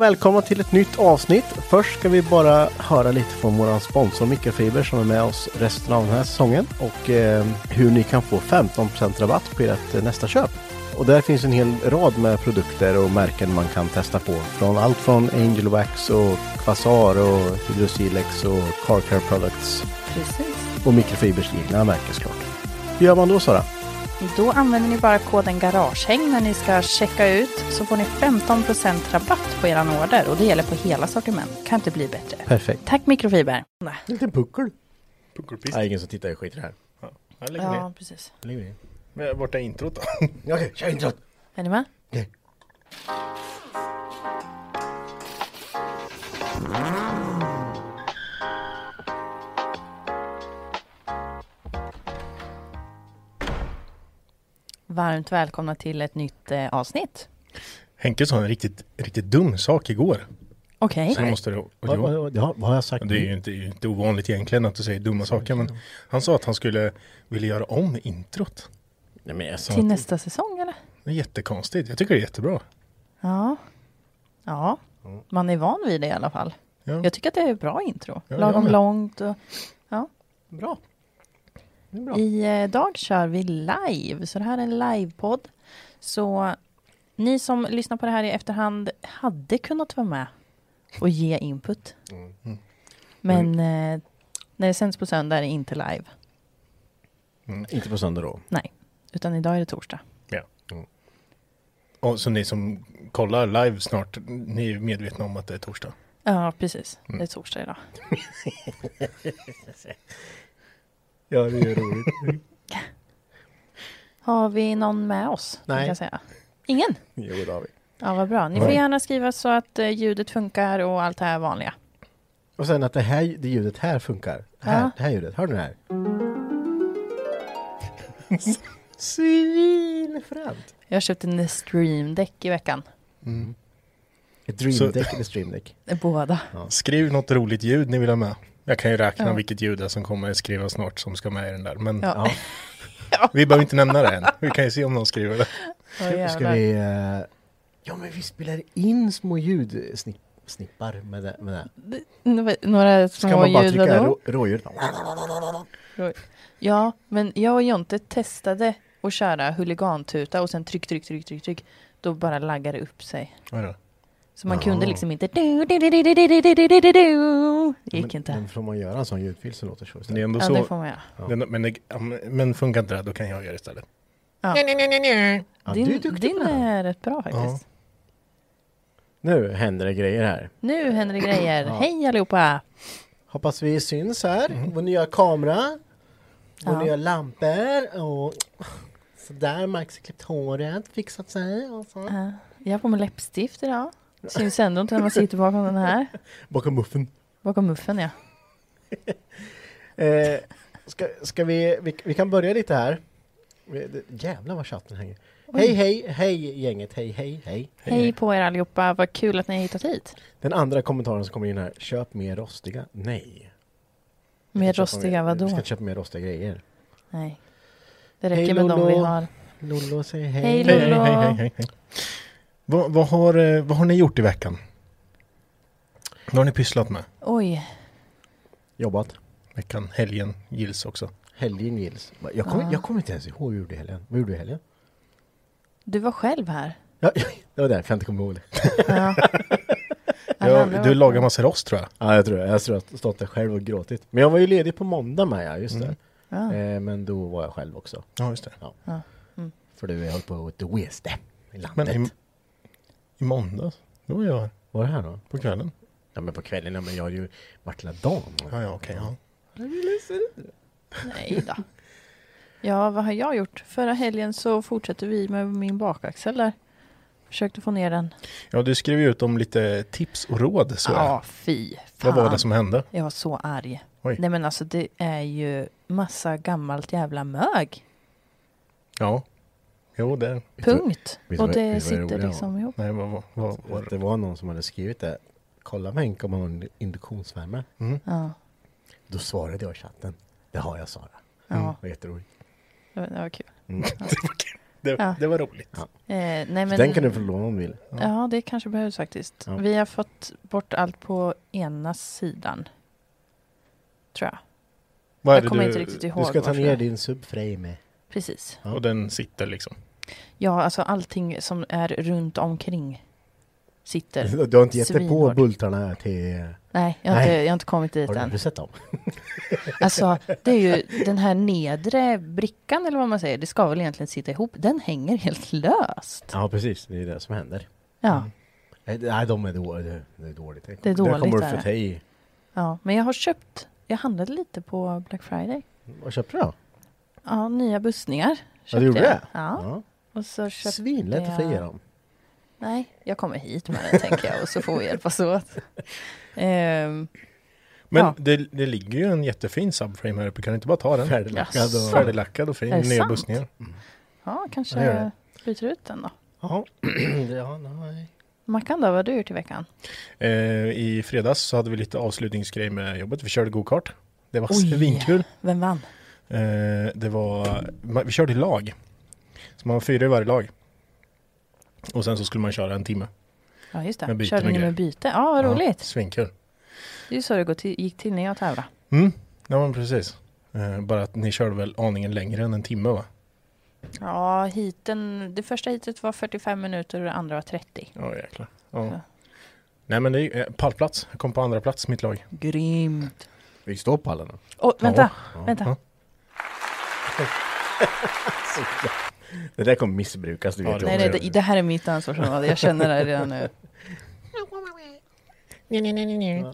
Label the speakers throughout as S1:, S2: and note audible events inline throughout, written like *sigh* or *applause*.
S1: Välkomna till ett nytt avsnitt. Först ska vi bara höra lite från vår sponsor Mikrofiber som är med oss resten av den här säsongen och eh, hur ni kan få 15% rabatt på ert eh, nästa köp. Och där finns en hel rad med produkter och märken man kan testa på. Från allt från Angel Wax och Quasar och Hydrosilex och Car Care Products.
S2: Precis.
S1: Och Mikrofibers egna märken såklart. Hur gör man då Sara?
S2: Då använder ni bara koden Garagehäng när ni ska checka ut så får ni 15% rabatt på eran order och det gäller på hela sortiment. Kan inte bli bättre.
S1: Perfekt.
S2: Tack Mikrofiber.
S1: En liten puckel.
S3: Puckelpist.
S1: Nej, ingen som tittar i skit i det här.
S3: Ja, jag lägger ner.
S2: Ja, precis.
S1: Lägg ner.
S3: Men Vart är introt då? *laughs*
S1: Okej, kör introt.
S2: Är ni med?
S1: Okej.
S2: Varmt välkomna till ett nytt eh, avsnitt.
S3: Henke sa en riktigt, riktigt dum sak igår.
S2: Okej.
S3: Så jag måste det,
S1: Vad, vad, ja, vad har jag sagt?
S3: det är ju inte, inte ovanligt egentligen att du säger dumma saker men han sa att han skulle vilja göra om introt.
S1: Nej, men jag sa
S2: Till
S1: att-
S2: nästa säsong eller?
S3: Det är jättekonstigt. Jag tycker det är jättebra.
S2: Ja. Ja, man är van vid det i alla fall.
S3: Ja.
S2: Jag tycker att det är ett bra intro.
S3: Ja,
S2: Lagom långt och
S1: Bra. Är bra.
S2: Idag kör vi live, så det här är en livepodd. Så ni som lyssnar på det här i efterhand hade kunnat vara med och ge input.
S3: Mm.
S2: Men eh, när det sänds på söndag är det inte live,
S1: Inte på söndag då.
S2: utan idag är det torsdag.
S3: Och så ni som kollar live snart, ni är medvetna om att det är torsdag.
S2: Ja, precis.
S3: Mm.
S2: Det är torsdag idag. *laughs*
S1: Ja, det är roligt. *laughs*
S2: Har vi någon med oss? kan
S1: Nej.
S2: Jag säga. Ingen?
S1: jo, det har vi.
S2: Ja, vad bra. Ni får gärna skriva så att eh, ljudet funkar och allt det här vanliga.
S1: Och sen att det här det ljudet här funkar. Här,
S2: Ja.
S1: Det här ljudet, hör du det här? *laughs* Svinfränt!
S2: Jag köpte en Stream Deck i veckan.
S1: Ett dream
S3: Så-
S1: deck eller stream deck?
S2: Båda.
S3: Skriv något roligt ljud ni vill ha med. Jag kan ju räkna
S2: Ja.
S3: vilket ljud som kommer skriva snart som ska med i den där. Men
S2: Ja.
S1: Ja. *laughs*
S3: vi behöver inte nämna det än. Vi kan ju se om någon skriver det.
S2: Åh,
S1: Ska, ska vi... eh, ja, men vi spelar in små ljudsnippar med det. Med det.
S2: Nå- Några
S1: Ska
S2: små
S1: man bara
S2: ljud,
S1: trycka rå, rådjur?
S2: Ja, men jag och Jonte testade att köra huligantuta och sen tryck, tryck, tryck, tryck, tryck. Då bara laggade det upp sig.
S3: Vadå?
S2: Så man kunde liksom inte... du, du, du, du, du, du, du, du, du, du, du. Det gick
S1: men,
S2: inte.
S1: Men får man göra en sån ljudfil så låter det så
S3: Det är
S1: istället?
S3: ändå
S2: Ja,
S3: så.
S2: det får man göra.
S1: Ja.
S3: Men, det- ja, men- men funkar inte det, då kan jag göra det istället.
S2: Ja.
S1: Ja, du är
S2: Din,
S1: duktig
S2: din
S1: på det här.
S2: är rätt bra faktiskt.
S1: Nu händer det grejer här.
S2: Nu händer det grejer.
S1: Ja.
S2: Hej allihopa!
S1: Hoppas vi syns här. Vår nya kamera. Vår
S2: Ja.
S1: nya lampor. Och sådär, Max har klippt håret, fixat sig och så.
S2: Ja, Jag har på mig läppstift idag. Syns ändå inte när man sitter bakom den här.
S1: Bakom muffen.
S2: Bakom muffen ja. *laughs*
S1: Eh, ska, ska vi, vi, vi kan börja lite här. Jävlar vad chatten hänger. Hej hej hej gänget, hej hej hej.
S2: Hej på er allihopa, vad kul att ni har hittat hit.
S1: Den andra kommentaren som kommer in här, köp mer rostiga. Nej.
S2: Mer rostiga, vadå?
S1: Vi ska inte köpa mer rostiga grejer.
S2: Nej. Det
S1: Hej,
S2: räcker med de vi
S1: Lollo.
S2: har.
S1: Lollo säger hej.
S2: Hej,
S3: Hej, hej,
S2: Lollo.
S3: hej, hej, hej, hej. Vad, vad, har, eh, vad har ni gjort i veckan? Vad har ni pysslat med?
S2: Oj,
S1: Jobbat.
S3: Veckan, helgen, gills också.
S1: Helgen gills. Jag kommer,
S2: Ja.
S1: jag kommer inte ens ihåg vad jag gjorde i helgen. Vad gjorde du i helgen?
S2: du var själv här.
S1: Ja, *laughs* det var därför jag inte kommer ihåg det.
S2: Ja. *laughs*
S3: Ja, du lagar massa rost tror jag.
S1: Ja, jag tror det. Jag tror att jag stått där själv och gråtit. Men jag var ju ledig på måndag med, ja, just det.
S2: Ja.
S1: Eh, men då var jag själv också.
S3: Ja, just det.
S2: Ja. Mm.
S1: För du, jag höll på att resa i landet.
S3: Men i, i måndags, då var jag här
S1: Var det här då?
S3: på kvällen.
S1: Ja men på kvällen, ja, men jag har ju varit hela dagen.
S3: Ja, ja, okej. ja.
S2: Nej då. Ja, vad har jag gjort? Förra helgen så fortsatte vi med min bakaxel där. Försökte få ner den.
S3: ja, du skrev ju ut om lite tips och råd. Så
S2: Ja, fy.
S3: Vad var
S2: fan.
S3: det som hände?
S2: Jag var så arg.
S3: Oj.
S2: Nej men alltså det är ju massa gammalt jävla mög.
S3: Ja. Jo, det...
S2: Punkt. Och det
S1: det
S2: sitter
S1: roliga
S2: liksom ihop.
S3: Nej, vad vad- vad var
S1: Det var någon som hade skrivit det. Kolla med Henke om han har en induktionsvärme.
S3: Mm.
S2: Ja,
S1: Då svarade jag i chatten. Det har jag Sara.
S2: ja
S1: Det var jätteroligt.
S2: det, var, det var kul.
S1: Mm. *laughs*
S3: Det,
S2: Ja.
S3: det var roligt.
S1: Ja.
S2: Eh, nej, men,
S1: Den kan du få låna om du vill.
S2: Ja, det kanske behövs faktiskt.
S1: Ja.
S2: Vi har fått bort allt på ena sidan. Tror jag.
S3: Vad
S2: Jag
S3: det
S2: kommer
S3: du,
S2: inte riktigt ihåg
S1: Du ska ta ner din subframe.
S2: Precis.
S1: Ja.
S3: Och den sitter liksom.
S2: Ja, alltså allting som är runt omkring sitter.
S1: Du har inte gett dig på bultarna till...
S2: Nej, jag har,
S1: Nej.
S2: Inte, jag har inte kommit dit
S1: Har du, har
S2: än.
S1: du sett dem? *laughs*
S2: Alltså, det är ju den här nedre brickan eller vad man säger. Det ska väl egentligen sitta ihop. Den hänger helt löst.
S1: Ja precis, det är det som händer.
S2: Ja,
S1: Nej, Nej, de är dåliga. Det är dåligt.
S2: Det är dåligt,
S1: Där kommer du få
S2: det.
S1: ta i.
S2: ja. Men jag har köpt. Jag handlade lite på Black Friday.
S1: Vad köpte du då?
S2: Ja, nya bussningar.
S1: Ja,
S2: köpte
S1: du gjorde
S2: jag.
S1: det?
S2: Ja. Och så köpte
S1: Svinlätt att få
S2: jag-
S1: dem.
S2: Nej, jag kommer hit med den tänker jag och så får vi hjälpas åt. *laughs* Ehm,
S3: Men
S2: Ja.
S3: det, det ligger ju en jättefin subframe här uppe. Kan du inte bara ta den?
S1: Färdiglackad och...
S3: Färdiglackad och fin. Nya bussningar.
S2: ja, kanske
S3: Ja,
S2: byter ut den då.
S1: Ja. *clears throat* ja, nej.
S2: Mackan då, vad har du gjort i veckan?
S3: Eh, I fredags så hade vi lite avslutningsgrej med jobbet. Vi körde go-kart. Det var svinkul.
S2: Vem vann?
S3: Eh, det var, vi körde i lag. Så man var fyra i varje lag. Och sen så skulle man köra en timme.
S2: Ja, just det. Körde ni med byte? Ja, vad
S3: Ja,
S2: roligt.
S3: svinkul.
S2: Det är ju så det gick till när jag tävlade.
S3: Mm, ja men precis. Eh, bara att ni körde väl aningen längre än en timme va?
S2: Ja, hiten, det första hitet var 45 minuter och det andra var 30.
S3: Ja jäklar. Ja.
S2: Ja.
S3: Nej men det är eh, pallplats. Jag kom på andra plats mitt lag.
S2: Grymt.
S1: Vi står på alla nu.
S2: Åh, vänta,
S3: Ja.
S2: vänta. *laughs*
S1: Det där kommer missbrukas, du
S3: Ja,
S1: vet
S2: Nej, nej, det, det här är mitt ansvarsområde. Jag känner det redan nu.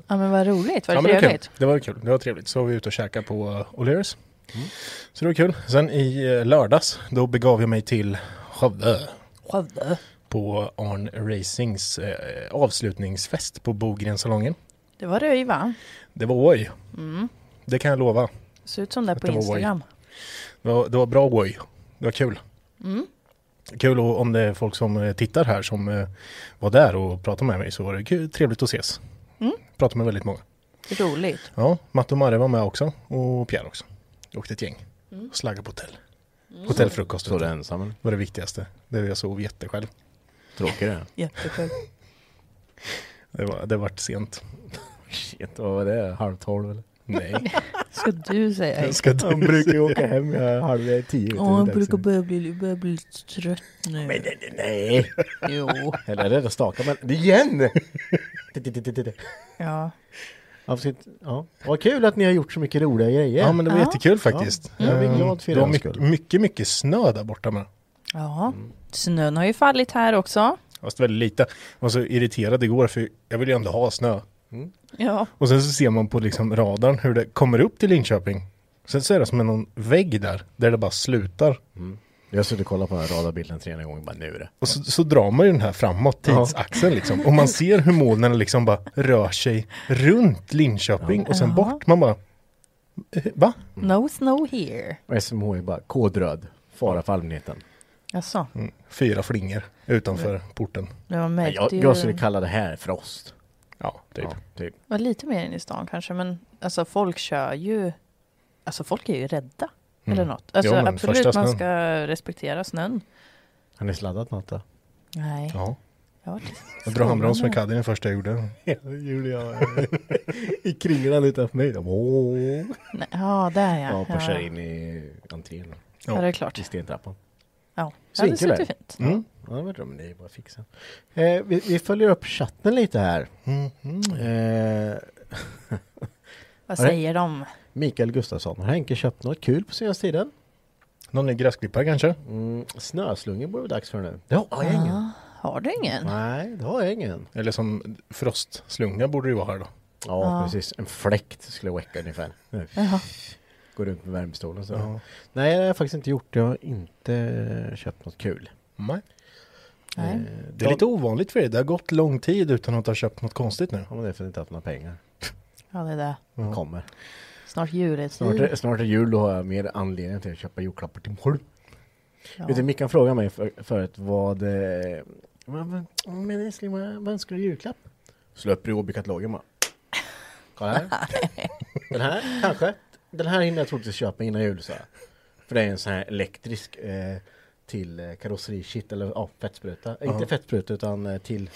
S2: Ja, men vad roligt. Var det
S3: Ja, det, var det var kul. Det var trevligt. Så var vi ute och käkade på O'Learys. Så det var kul. Sen i eh, lördags då begav jag mig till Skövde.
S2: Skövde.
S3: På Arn Racings eh, avslutningsfest på Bogrensalongen.
S2: Det var röj va?
S3: Det var oj.
S2: Mm.
S3: Det kan jag lova.
S2: Ser ut som det på
S3: det.
S2: Instagram.
S3: Det var, det var bra oj. Det var kul.
S2: Mm.
S3: Kul och om det är folk som eh, tittar här som eh, var där och pratade med mig så var det kul, trevligt att ses.
S2: Mm.
S3: Pratade med väldigt många.
S2: Roligt.
S3: Ja, Matte och Marre var med också och Pierre också. Det åkte ett gäng.
S2: Mm.
S3: Slagga på hotell. Hotellfrukost.
S1: Står
S3: vet
S1: du ensam?
S3: Det var det viktigaste. Det jag sov jättesjälv.
S1: Tråkigt det. *laughs*
S2: Jätteskönt.
S3: Det var, det vart sent.
S1: Shit, vad var det? Halv tolv eller?
S3: Nej. *laughs*
S2: Ska du säga? *laughs*
S3: Ska
S1: Han brukar ju åka hem ja, halv tio.
S2: Åh, han brukar börja bli, börja bli lite trött nu.
S1: Men nej, nej. *laughs*
S2: Jo.
S1: Eller är det att staka? Men det igen! *laughs*
S2: Ja.
S1: Ja. Vad kul att ni har gjort så mycket roliga grejer.
S3: Ja men det var
S2: Ja.
S3: jättekul faktiskt.
S1: Ja, jag blir
S3: Eh,
S1: glad för
S3: Det var
S1: er
S3: mycket, mycket, mycket snö där borta med.
S2: Ja. Snön har ju fallit här också.
S3: Fast väldigt lite. Jag var så irriterad igår för jag vill ju ändå ha snö.
S2: Ja.
S3: Och sen så ser man på liksom radarn hur det kommer upp till Linköping. Sen så är det som en någon vägg där, där det bara slutar.
S1: Jag har suttit och kollat på den här radarbilden tre gånger bara nu är det.
S3: Och så, så drar man ju den här framåt, tidsaxeln liksom. Och man ser hur molnen liksom bara rör sig runt Linköping och sen
S2: Ja.
S3: bort. Man bara, eh, va?
S2: No snow here.
S1: Och SMH är bara kodröd. Fara för allmänheten.
S2: Jaså?
S3: Mm. Fyra flingor utanför porten.
S2: Märkte
S1: Jag, jag skulle kalla det här frost.
S3: Ja, typ.
S1: Ja, typ.
S2: var lite mer in i stan kanske, men alltså folk kör ju... Alltså folk är ju rädda.
S3: Mm.
S2: Eller något. Alltså
S3: Ja, men
S2: absolut, man ska respektera snön.
S1: Har ni sladdat något då?
S2: Nej,
S3: Ja.
S2: jag
S3: drog handbroms med Kaddi den första jag gjorde. *laughs*
S1: Ja, jag. *laughs* I kringlan utanför mig. Åh.
S2: Nej, Ja, där ja.
S1: Ja,
S2: ja.
S1: pushar in i entrén.
S2: Ja, det är klart.
S1: I stentrappan.
S2: Ja, ja det
S1: är
S2: fint.
S3: Mm.
S1: Ja, det var bra, men det är bara fixa. Eh, vi, vi följer upp chatten lite här.
S3: Mm. Mm.
S1: Eh, *laughs*
S2: Vad säger de?
S1: Mikael Gustafsson. Har Henke köpt något kul på senaste tiden?
S3: Någon ny gräsklippare kanske?
S1: Mm, snöslungor borde vara dags för nu. Det har jag ingen.
S2: Ja, har du ingen?
S1: Nej, det har jag ingen.
S3: Eller som frostslunga borde det ju vara här då.
S1: Ja,
S2: Ja.
S1: precis. En fläkt skulle väcka ungefär.
S2: Jaha.
S1: Gå runt med värmestolen så.
S3: Ja.
S1: Nej, det har jag faktiskt inte gjort. Jag har inte köpt något kul.
S3: Nej.
S2: Nej.
S1: Eh,
S3: Det är lite ovanligt för dig. Det har gått lång tid utan att ha köpt något konstigt nu.
S1: Ja, men det är för att inte haft några pengar.
S2: Ja, det är det.
S3: Ja.
S1: Kommer.
S2: Snart juletid.
S1: Snart är, snart är jul, då har jag mer anledning till att köpa julklappar till mig själv.
S2: Ja.
S1: Vet du, Mickan frågade mig för, förut vad... Eh, vad- vad- men älskling, vad, vad önskar du i julklapp? Upp i Åby-katalogen bara. Kolla här. *laughs* Den här, kanske. Den här hinner jag troligtvis köpa innan jul, så. För det är en sån här elektrisk eh, till eh, karosserikit, eller ja, fettspruta.
S3: Ja.
S1: Inte fettspruta, utan eh, till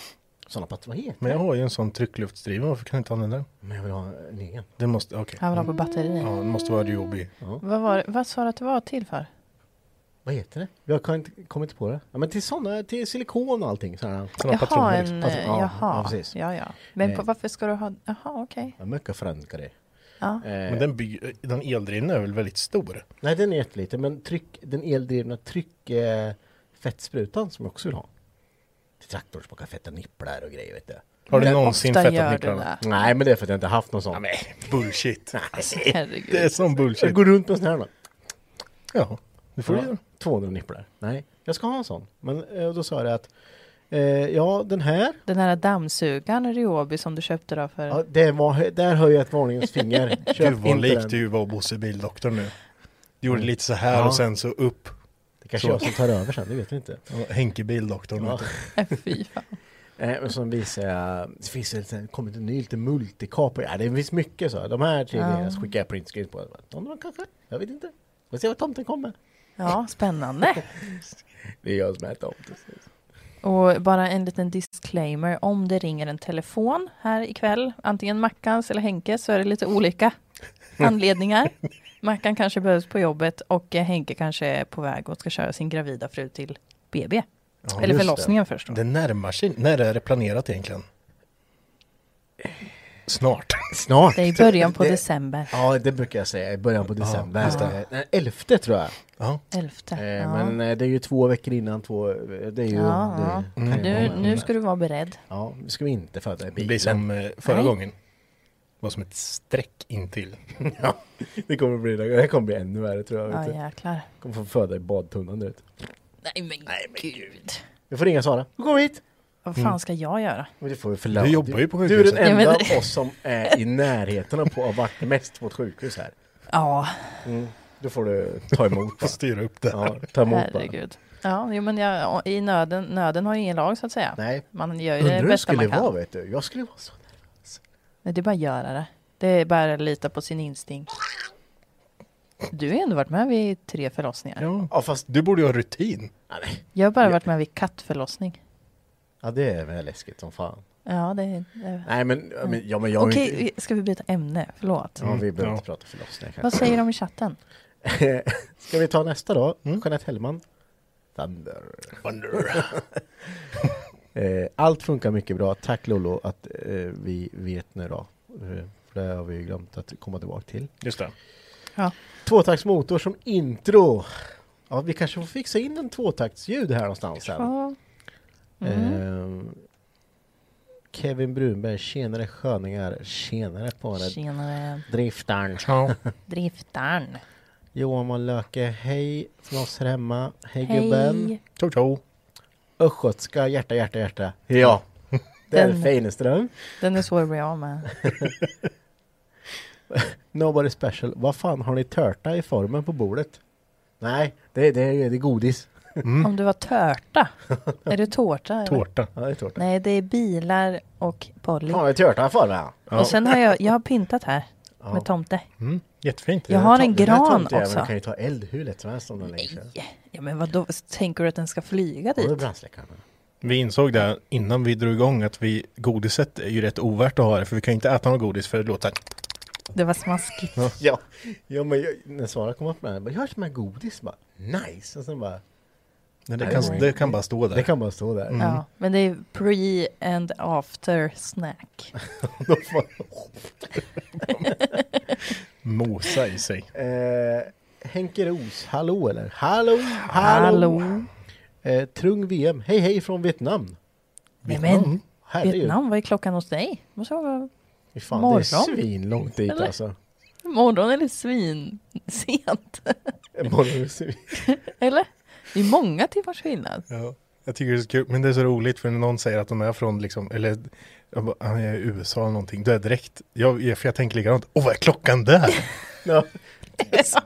S1: sådana patroner. Vad heter
S3: Men jag har ju en sån tryckluftsdriven. Varför kan jag inte använda den?
S1: Men jag vill ha en egen.
S3: Det måste, okej.
S2: Han vill ha på batteri.
S3: Ja, det måste vara Ryobi.
S1: Ja.
S2: Vad, var, vad sa du att det var till för?
S1: Vad heter det? Jag kan inte, kommer inte på det. Ja, men till sådana, till silikon och allting. Sådana.
S3: Såna
S2: Jaha,
S3: patroner.
S2: en.
S1: Patron- ja,
S2: jaha.
S1: ja, precis.
S2: Ja, ja. Men
S1: Eh.
S2: på, varför ska du ha, jaha, okej.
S1: Ja, mycket förankare.
S2: Ja.
S1: Eh,
S3: Men den, by, den eldrivna är väl väldigt stor?
S1: Nej, den är jätteliten. Men tryck, den eldrivna tryck eh, fettsprutan som jag också vill ha. Till traktorn som kan fetta nipplar och grejer vet du.
S3: Har du någonsin fettat nipplarna?
S2: det?
S1: Nej, men det är för att jag inte haft någon sån.
S3: Nej, bullshit.
S2: Alltså, *laughs*
S3: Det är sån
S1: Jag
S3: bullshit.
S1: går runt med sån här då.
S3: Ja, det får du
S1: Ja,
S3: göra.
S1: 200 nipplar. Nej, jag ska ha en sån. Men eh, då sa jag att eh, ja, den här.
S2: Den här dammsugaren Ryobi som du köpte då för...
S1: Ja, det var, där höjer jag ett varningens finger. *laughs*
S3: Gud vad likt du var Bosse Bildoktorn nu. Du gjorde
S1: Mm.
S3: lite så här
S1: Ja.
S3: och sen så upp.
S1: Det kanske
S3: Så.
S1: jag som tar över sen, det vet vi inte.
S3: Ja, Henke Bildoktorn.
S1: Ja. *laughs*
S2: Fy fan.
S1: Eh, men så visar jag, det finns en, det kommit en ny lite multikap. Ja, det finns mycket så. De här tre
S2: Ja.
S1: skickar jag printscreen på. Annan kanske? Jag vet inte. Vi ser var tomten kommer.
S2: Ja, spännande. *laughs*
S1: Det är jag som är tomten.
S2: Och bara en liten disclaimer. Om det ringer en telefon här ikväll, antingen Mackans eller Henkes, så är det lite olika anledningar. Mackan kanske behövs på jobbet och Henke kanske är på väg och ska köra sin gravida fru till BB.
S3: Ja,
S2: eller förlossningen först då.
S3: Det närmar sig. När är det planerat egentligen? Snart.
S1: Snart.
S2: Det är i början på
S1: Det-
S2: december.
S1: Ja, det brukar jag säga. I början på december. Ja,
S3: det.
S1: Nej, elfte tror jag.
S3: Ja.
S2: Elfte.
S1: Eh,
S2: ja.
S1: Men eh, det är ju två veckor innan två... eh, Det är ju...
S2: Ja,
S1: det,
S2: ja.
S3: Mm.
S2: Nu, nu ska du vara beredd.
S1: Ja, nu ska vi inte föda i
S3: Det
S1: bilen.
S3: blir som eh, förra
S2: Nej.
S3: gången. Det var som ett streck intill. *laughs*
S1: ja, det kommer bli det. kommer bli ännu värre tror jag.
S2: Ja,
S1: vet du.
S2: jäklar.
S1: kommer få föda i badtunnan du vet.
S2: Nej men, gud.
S1: Vi får ringa Sara. Kom hit!
S2: Vad fan ska jag göra?
S1: Men det får vi förlåta.
S3: Du jobbar ju på
S1: Du är
S3: sjukhuset.
S1: den enda
S2: Ja,
S1: av oss som är i närheten av på att ha varit mest på ett sjukhus här.
S2: Ja,
S1: Mm. Då får du ta emot bara.
S3: Styra upp det.
S1: Ja, ta emot bara.
S2: herregud. Ja, jo, men jag, i nöden, nöden har ju ingen lag så att säga.
S1: Nej,
S2: Man gör ju
S1: undrar
S2: det
S1: hur
S2: bästa
S1: skulle
S2: man kan.
S1: vara vet du. Jag skulle vara så.
S2: Nej, det är bara att göra det. Det är bara att lita på sin instinkt. Du har ju ändå varit med vid tre förlossningar.
S3: Ja.
S1: Ja fast,
S3: Du borde ju ha rutin.
S2: Jag har bara varit med vid kattförlossning.
S1: Ja det är väl läskigt som fan.
S2: Ja, det är...
S1: Nej men, ja, men, ja, men jag
S2: Okej,
S1: inte...
S2: ska vi byta ämne? Förlåt.
S1: Ja vi behöver
S3: Ja.
S1: inte prata förlossningar
S2: Vad säger de i chatten? *laughs*
S1: Ska vi ta nästa då?
S3: Mm.
S1: Jeanette Hellman. Thunder.
S3: Wonder. *laughs*
S1: Eh, allt funkar mycket bra. Tack Lollo att eh, vi vet nu då. Eh, för det har vi glömt att komma tillbaka till.
S3: Just det.
S1: Tvåtaktsmotor som intro. Ja, vi kanske får fixa in en tvåtaktsljud här någonstans sen.
S2: Ja. Mm.
S1: Eh, Kevin Brunberg, tjenare sköningar, tjenare på den.
S2: Tjenare.
S1: Driftaren.
S3: Ja. *laughs*
S2: Driftaren.
S1: Johan von Löke, hej från oss här hemma. Hej, gubben.
S2: Hej.
S3: Ciao, ciao.
S1: Östgötska, hjärta, hjärta, hjärta. Ja, *laughs* det är
S2: Den-
S1: Feineström.
S2: Den är svår att bli av med. *laughs*
S1: Nobody special. Vad fan har ni törta i formen på bordet? Nej, det, det, det är godis.
S2: Om det var törta. är det tårta?
S3: Tårta.
S1: Ja, det är tårta.
S2: Nej, det är bilar och Polly.
S1: Det är tårta för mig.
S2: Och sen har jag, jag har pyntat här
S1: Ja.
S2: med tomte.
S3: Mm, jättefint.
S2: Jag har en gran också.
S1: kan ju ta eld hur lätt som helst om den lägger.
S2: Nej, ja, men vadå, tänker du att den ska flyga
S1: det
S2: dit?
S1: brandsläckaren.
S3: Vi insåg det innan vi drog igång att vi, godiset är ju rätt ovärt att ha det för vi kan inte äta något godis för det låter.
S2: Det var smaskigt.
S1: Ja, ja men jag, när Sara kom upp med den, jag har som här godis, bara nice. Och sen bara,
S3: Nej, det, kan,
S1: det-
S3: kan bara stå där.
S1: det kan bara stå där.
S2: Ja, men det är pre and after snack. *laughs* *laughs*
S3: Mosa i sig.
S1: eh, Henke Ros, hallå eller? Hallå,
S2: Hallå.
S1: Eh, Trung VM, hej hej från Vietnam.
S2: Nej men,
S1: Herregud.
S2: Vietnam, vad är klockan hos dig? Måste vara
S1: Fan,
S2: Morgon.
S1: det är svinlångt dit
S2: Eller?
S1: alltså.
S2: morgon eller svin sent.
S1: Morgon är svin. *laughs*
S2: eller? Det är många timmars skillnad.
S3: Ja, jag tycker det är så kul, men det är så roligt för när någon säger att de är från liksom, eller jag, bara, "Ah, jag är i USA eller någonting, då är direkt, jag, för jag tänker likadant, åh vad är klockan där? *laughs*
S1: Ja,
S3: så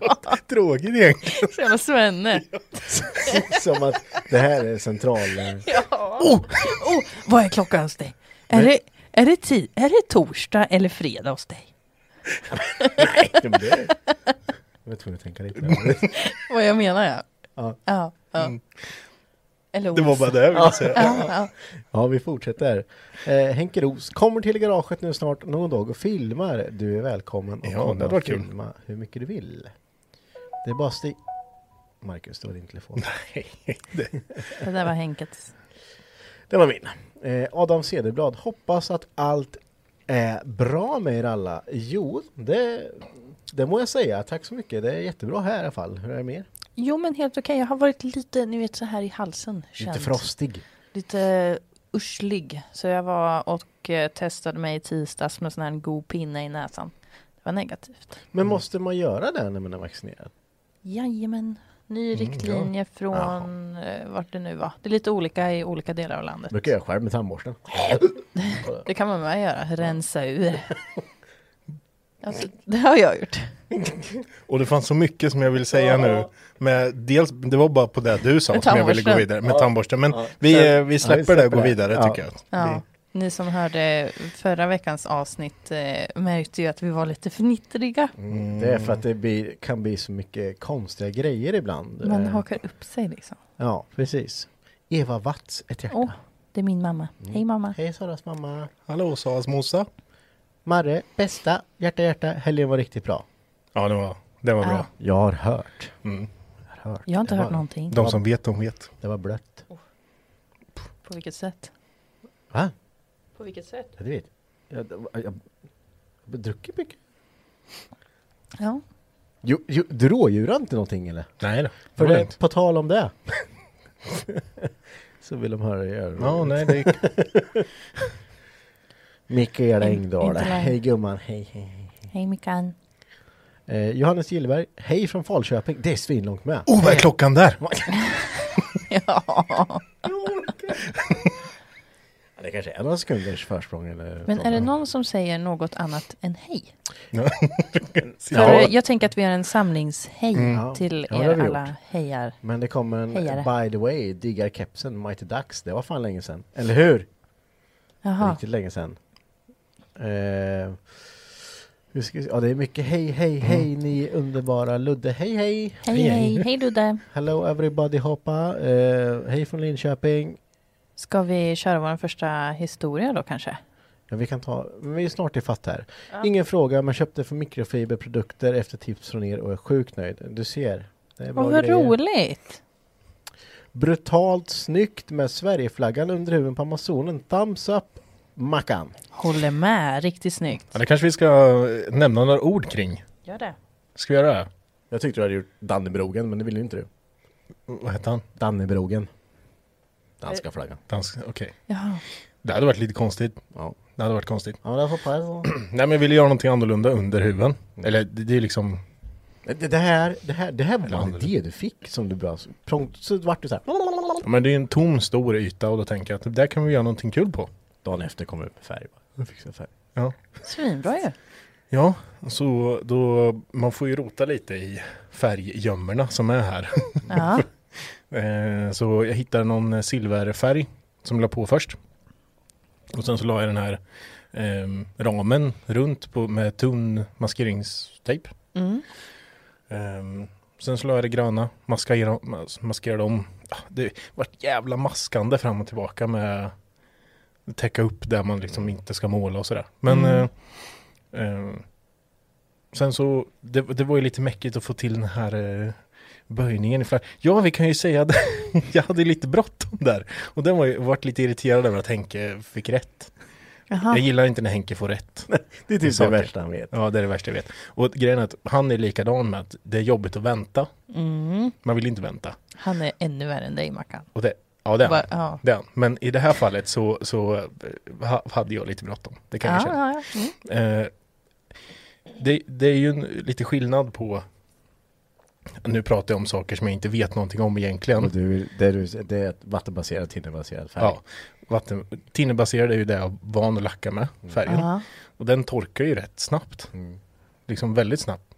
S3: tråkigt egentligen.
S2: Så jävla svenne. *laughs*
S1: som att det här är central... eh,
S2: Ja. Oh, oh, vad är klockan hos dig? Är, det, är, det ti- är det torsdag eller fredag hos dig? *laughs*
S1: Nej, det... Jag var tvungen att tänka lite.
S2: Vad jag menar ja.
S1: Ja.
S2: Ja. ja. Eller
S3: Det var bara det jag ville säga.
S2: Ja, ja.
S1: Ja, vi fortsätter. Eh, Henke Ros kommer till garaget nu snart någon dag och filmar. Du är välkommen och
S3: Ja, det
S1: och
S3: varit kul.
S1: filma hur mycket du vill. Det är bara stig... Marcus, det var din telefon.
S3: det, *laughs*
S2: Det där var Henkets.
S1: Det var min. Eh, Adam Cederblad, hoppas att allt är bra med er alla. Jo, det, det må jag säga. Tack så mycket. Det är jättebra här i alla fall. Hur är det med er?
S2: Jo men helt okej, jag har varit lite, ni vet så här i halsen.
S1: Lite
S2: känt.
S1: frostig.
S2: Lite urslig. Så jag var och eh, testade mig i tisdags med sån här god pinne i näsan. Det var negativt.
S1: Men måste man göra det när man är vaccinerad?
S2: Jajamän. Ny
S1: Mm,
S2: riktlinje från eh, vart det nu var. Det är lite olika i olika delar av landet.
S1: brukar jag själv med tandborsten. *laughs*
S2: Det kan man med göra, rensa ur. Alltså, det har jag gjort. *laughs*
S3: och det fanns så mycket som jag vill säga nu. Med dels, det var bara på det du sa som jag ville gå vidare med
S1: Ja.
S3: tandborsten. Men
S1: Ja.
S3: vi, eh, vi
S1: ja,
S3: släpper
S1: vi
S3: det och
S1: släpper
S3: går vidare
S1: Ja.
S3: tycker jag.
S2: Ja. Ni som hörde förra veckans avsnitt eh, märkte ju att vi var lite fnittriga.
S1: Mm. Det är för att det blir, kan bli så mycket konstiga grejer ibland.
S2: Man
S1: Eh,
S2: hakar upp sig liksom.
S1: Ja, precis. Eva Watts, ett hjärta.
S2: Åh, det är min mamma. Hej mamma.
S1: Hej Saras mamma.
S3: Hallå Saras mosa.
S1: Marre, bästa, hjärta hjärta, helgen var riktigt bra.
S3: Ja det var, det var bra.
S2: Ja.
S1: Jag har hört.
S3: Mm.
S1: Jag har, hört.
S2: Jag har inte
S1: det
S2: hört
S1: var,
S2: någonting.
S3: De som vet, de vet.
S1: Det var blött.
S2: På vilket sätt?
S1: Va?
S2: På vilket sätt?
S1: Ja, det vet jag. Jag, jag, jag druckit mycket.
S2: Ja.
S1: Jo, jo, du rådjurar inte någonting eller?
S3: Nej då.
S1: För det,
S3: inte.
S1: på tal om det. *laughs* så vill de höra göra
S3: Ja, nej det gick. *laughs*
S1: Mikaela Engdahl. Hej gumman, hej hej. hej.
S2: Hej Mickan.
S1: Eh, Johannes Gillberg, hej från Falköping. Det är svinlångt med.
S3: Oh, vad är klockan där? *laughs*
S2: Ja.
S1: Ja, det kanske är några sekunders försprång eller
S2: Men är det någon som säger något annat än hej?
S3: Ja. *laughs*
S2: För
S1: Ja.
S2: jag tänker att vi har en samlingshej
S1: Mm.
S2: till
S1: Ja,
S2: er alla
S1: gjort.
S2: hejar.
S1: Men det kom en
S2: Hejare.
S1: by the way, diggar kepsen, Mighty Ducks. Det var fan länge sedan. Eller hur?
S2: Jaha.
S1: Riktigt länge sedan. Eh? Ja, det är mycket hej, hej, hej ni underbara Ludde. Hej, hej!
S2: Hej hej, hej Ludde.
S1: Hello everybody hoppa. Eh, hej från Linköping.
S2: Ska vi köra vår första historia då kanske?
S1: Ja, vi kan ta, men vi är snart i fatt här. Ingen fråga, men köpte för mikrofiberprodukter efter tips från er och är sjukt nöjd. Du ser. Det är bra
S2: Åh vad
S1: grejer.
S2: roligt!
S1: Brutalt snyggt med Sverigeflaggan under huven på Amazonen. Thumbs up, Mackan.
S2: Håller med, riktigt snyggt.
S3: Ja, det kanske vi ska eh, nämna några ord kring.
S2: Gör det.
S3: Ska vi göra det?
S1: Jag tyckte du hade gjort Dannebrogen, men det ville ju inte du.
S3: Vad hette han?
S1: Dannebrogen. Danska flaggan.
S3: Dansk, okej.
S2: Jaha.
S3: Det hade varit lite konstigt.
S1: Ja.
S3: Det hade varit konstigt.
S1: Ja, det får på. *clears throat*
S3: Nej men jag ville göra någonting annorlunda under huven. Eller det, det är liksom...
S1: Det, det här, det här, det här var en idé du fick som du bra... Prompt, så vart du så här.
S3: Ja, Men det är en tom stor yta och då tänker jag att där kan vi göra någonting kul på.
S1: Dagen efter kom vi upp med färg. jag färg.
S3: Ja.
S2: Svinbra ju.
S3: Ja, så då man får ju rota lite i färggömmorna som är här.
S2: Ja. *laughs*
S3: Eh, så jag hittade någon eh, silverfärg som jag la på först. Och sen så la jag den här eh, ramen runt på, med tunn maskeringstejp.
S2: Mm.
S3: Ehm, sen så la jag det gröna, maskerade, mas- maskerade om. Ah, Det var jävla maskande fram och tillbaka med täcka upp där man liksom inte ska måla och sådär. Men
S2: Mm.
S3: eh, eh, sen så, det, det var ju lite mäckigt att få till den här eh, böjningen i flagg. Ja, vi kan ju säga att *laughs* jag hade lite bråttom där. Och den var ju, varit lite irriterad över att Henke fick rätt.
S2: Jaha.
S3: Jag gillar inte när Henke får rätt. *laughs*
S1: Det är typ det värsta han vet.
S3: Ja, det är det värsta jag vet. Och grejen är att han är likadan med att det är jobbigt att vänta.
S2: Mm.
S3: Man vill inte vänta.
S2: Han är ännu värre än dig Mackan.
S3: Och det, ja, han.
S2: Va- ja.
S3: Han. Men i det här fallet så, så eh, ha- hade jag lite bråttom. Det kan jag
S2: Ja,
S3: känna.
S2: ja, ja. Mm.
S3: Eh, det, det är ju en, lite skillnad på nu pratar jag om saker som jag inte vet någonting om egentligen.
S1: Och du, det, är, du- det är ett vattenbaserat, tinnerbaserat färg.
S3: Ja, vatten, tinnerbaserad är ju det jag är van att lacka med, färgen.
S2: Ja.
S3: Och den torkar ju rätt snabbt.
S1: Mm.
S3: Liksom väldigt snabbt.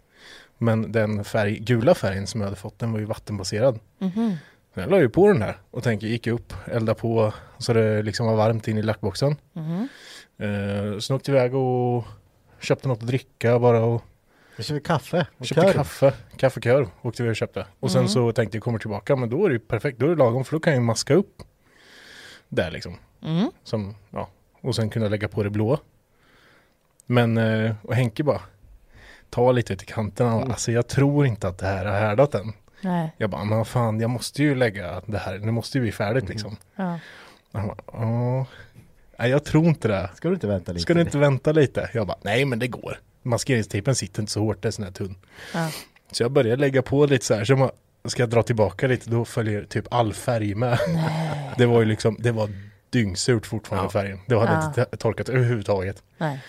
S3: Men den färg, gula färgen som jag hade fått, den var ju vattenbaserad.
S2: Mhm.
S3: Så jag la ju på den där och tänkte, gick upp, elda på så det liksom var varmt in i lackboxen.
S2: Mhm.
S3: Eh, sen åkte jag iväg och köpte något att dricka bara och
S1: Vi köper kaffe och
S3: köpte
S1: kör.
S3: kaffe, kaffekör åkte vi och köpte. Och sen
S2: Mm.
S3: så tänkte jag kommer tillbaka, men då är det ju perfekt, då är det lagom för då kan jag ju maska upp där liksom.
S2: Mm.
S3: Som, ja, och sen kunna lägga på det blåa. Men, eh, och Henke bara, ta lite ut i kanterna,
S1: Mm.
S3: alltså jag tror inte att det här har härdat än.
S2: Nej.
S3: Jag bara, men fan, jag måste ju lägga det här, det måste ju bli färdigt
S1: Mm.
S3: liksom.
S2: Ja.
S3: Han bara, "Ja, nej jag tror inte det.
S1: Ska du inte vänta lite?
S3: Ska du inte vänta lite? Jag bara, nej men det går. Maskeringstejpen sitter inte så hårt, det är sån här tunn.
S2: Ja.
S3: Så jag började lägga på lite så här, så jag bara, ska jag dra tillbaka lite, då följer typ all färg med. *laughs* Det var ju liksom, det var dyngsurt fortfarande
S1: Ja.
S3: färgen. Det hade
S2: Ja.
S3: inte torkat överhuvudtaget.
S2: Nej.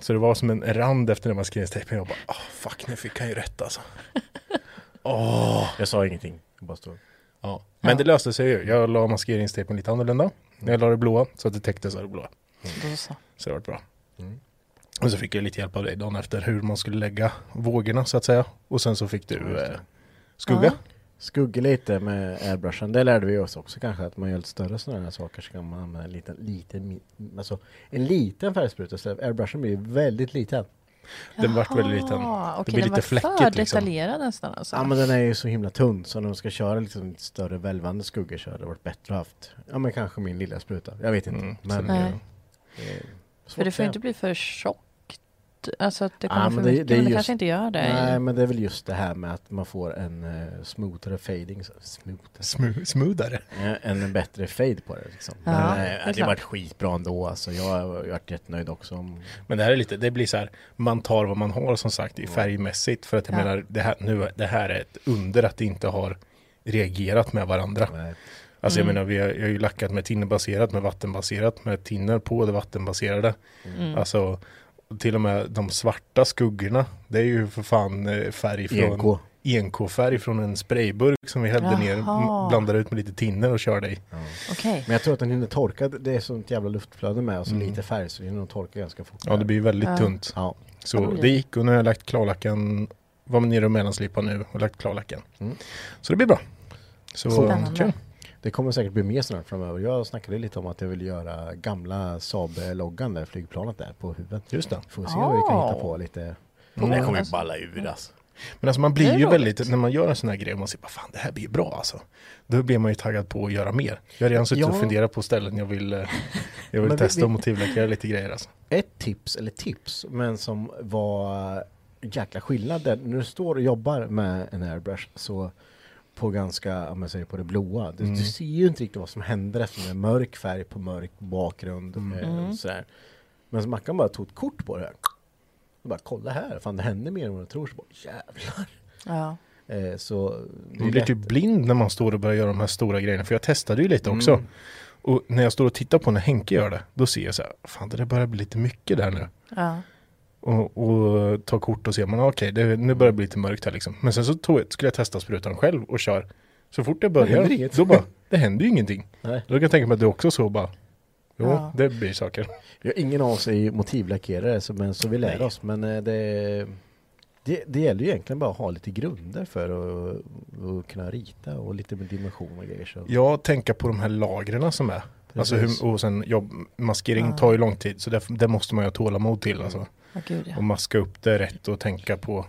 S3: Så det var som en rand efter den maskeringstejpen. Jag bara, ah fuck nu fick han ju rätt alltså. *laughs* Åh.
S1: Jag sa ingenting. Jag bara stod.
S3: Ja. Men det löste sig ju. Jag la maskeringstejpen lite annorlunda. Jag la det blåa så att det täcktes av det blåa.
S2: Då så.
S3: Så det var bra.
S1: Mm.
S3: Och så fick jag lite hjälp av dig dagen efter hur man skulle lägga vågorna så att säga. Och sen så fick du eh, skugga.
S2: Ja.
S1: Skugga lite med airbrushen. Det lärde vi oss också kanske. Att man gör lite större sådana här saker så kan man använda en liten, liten, alltså en liten färgspruta. Airbrushen blir väldigt liten.
S3: Den vart väldigt liten.
S2: Jaha,
S3: Det blir
S2: den
S3: lite
S2: var för
S3: fläckigt liksom.
S2: detaljerad nästan alltså.
S1: Ja men den är ju så himla tunn så när de ska köra liksom lite större välvande skuggor så hade det varit bättre att haft, ja men kanske min lilla spruta. Jag vet inte.
S3: Mm,
S1: men
S3: så
S2: Nej.
S1: svårt
S2: För det får inte bli för tjockt. Alltså att det kommer
S1: Ja,
S2: för
S1: men det-
S2: mycket,
S1: det är
S2: men det
S1: just-
S2: kanske inte gör det.
S1: Nej men det är väl just det här med att man får en uh, smoothare fading. så- Smoothare. En bättre fade på det liksom.
S2: Ja,
S1: men,
S2: det
S1: eh,
S2: är
S1: det
S2: klart.
S1: har varit skitbra ändå alltså. Jag har varit jättenöjd också. Om,
S3: Men det här är lite, det blir så här, man tar vad man har som sagt i färgmässigt. För att jag
S2: Ja.
S3: menar, det här, nu, det här är ett under att det inte har reagerat med varandra.
S1: nej.
S3: Alltså
S2: Mm.
S3: jag menar, vi har, jag har ju lackat med tinnerbaserat, med vattenbaserat, med tinner på det vattenbaserade.
S2: Mm.
S3: Alltså, till och med de svarta skuggorna, det är ju för fan eh, färg från
S1: ENK.
S3: ENK-färg från en sprayburk som vi hällde ner,
S2: Jaha.
S3: m- blandade ut med lite tinner och körde i.
S2: Okej.
S1: Men jag tror att den hinner torka. Det är sånt jävla luftflöde med och så
S3: Mm.
S1: lite färg så det hinner nog torka ganska fort.
S3: Ja, det blir väldigt
S2: Ja.
S3: tunt.
S1: Ja.
S3: Så
S2: Ja, det
S3: gick och nu har jag lagt klarlacken, var nere och mellanslipa nu och lagt klarlacken.
S1: Mm.
S3: Så det blir bra. Så
S2: Spännande.
S3: kul.
S1: Det kommer säkert bli mer snart framöver. Jag snackade lite om att jag vill göra gamla Saab-loggan där, flygplanet där på huvudet.
S3: Just det.
S1: Får se vad vi kan
S2: Ah.
S1: hitta på lite.
S3: Mm.
S1: Det kommer ju balla ur alltså.
S3: Men alltså man blir ju
S2: roligt.
S3: väldigt, när man gör en sån här grej och man säger, vad fan det här blir bra alltså. Då blir man ju taggad på att göra mer. Jag har redan suttit
S1: Ja.
S3: och funderat på ställen jag vill, eh, jag vill
S1: vi-
S3: testa
S1: vi-
S3: och motivlackera lite grejer alltså.
S1: Ett tips, eller tips, men som var jäkla skillnad där. När du står och jobbar med en airbrush så på ganska, om jag säger på det blåa. Du,
S3: Mm.
S1: du ser ju inte riktigt vad som händer eftersom det är mörk färg på mörk bakgrund.
S3: Mm.
S1: Eh,
S2: Mm.
S1: sådär. Men så Mackan bara tog ett kort på det här. Och bara kolla här, fan det händer mer än vad du tror. Så bara jävlar.
S2: Ja.
S1: Eh, så
S3: Man blir
S1: lätt-
S3: typ blind när man står och börjar göra de här stora grejerna. För jag testade ju lite också.
S1: Mm.
S3: Och när jag står och tittar på när Henke gör det, då ser jag så här, fan det där börjar bli lite mycket där nu.
S2: Ja.
S3: Och, och tar kort och ser man, okej det, nu börjar det bli lite mörkt här liksom. Men sen så tog, jag- skulle jag testa sprutan själv och kör. Så fort jag börjar, då bara, det händer ju ingenting.
S1: Nej.
S3: Då kan jag tänka mig att du också så bara, jo
S2: Ja.
S3: det blir saker.
S1: Jag har ingen av oss är motivlackerare så, men, så vi lär
S3: Nej.
S1: oss. Men eh, det, Det, det gäller ju egentligen bara att ha lite grunder för att, att kunna rita och lite med dimension och grejer. Så.
S3: Jag tänker på de här lagren som är. Alltså hur, och sen jobb, maskering
S2: Ja.
S3: tar ju lång tid så det, det måste man ju ha tålamod till alltså.
S2: Ja, gud ja.
S3: Och maska upp det rätt och tänka på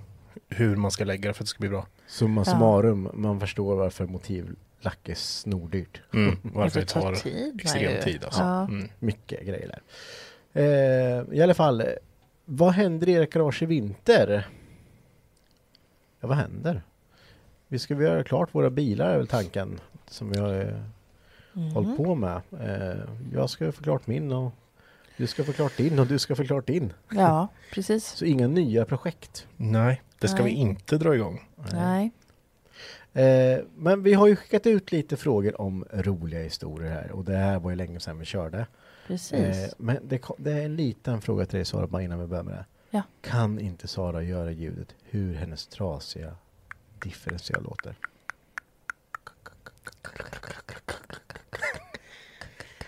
S3: hur man ska lägga det för att det ska bli bra.
S1: Summa
S2: Ja.
S1: summarum, man förstår varför motivlack är snordyrt.
S3: Mm. *laughs* Varför det
S2: tar tid,
S3: extrem tid alltså.
S2: Ja.
S3: Mm.
S1: Mycket grejer där. Eh, I alla fall, vad händer i ert garage i vinter? Ja, vad händer? Vi ska göra klart våra bilar är väl tanken som vi har eh,
S2: Mhm.
S1: hållit på med. Eh, jag ska få klart min och du ska få klart din och du ska få klart din.
S2: Ja, precis.
S1: Så inga nya projekt.
S3: Nej, det ska
S2: Nej.
S3: vi inte dra igång.
S2: Nej.
S1: Eh, men vi har ju skickat ut lite frågor om roliga historier här och det här var ju länge sedan vi körde.
S2: Precis.
S1: Eh, men det, det är en liten fråga till dig Sara, bara innan vi börjar med det.
S2: Ja.
S1: Kan inte Sara göra ljudet hur hennes trasiga differential låter?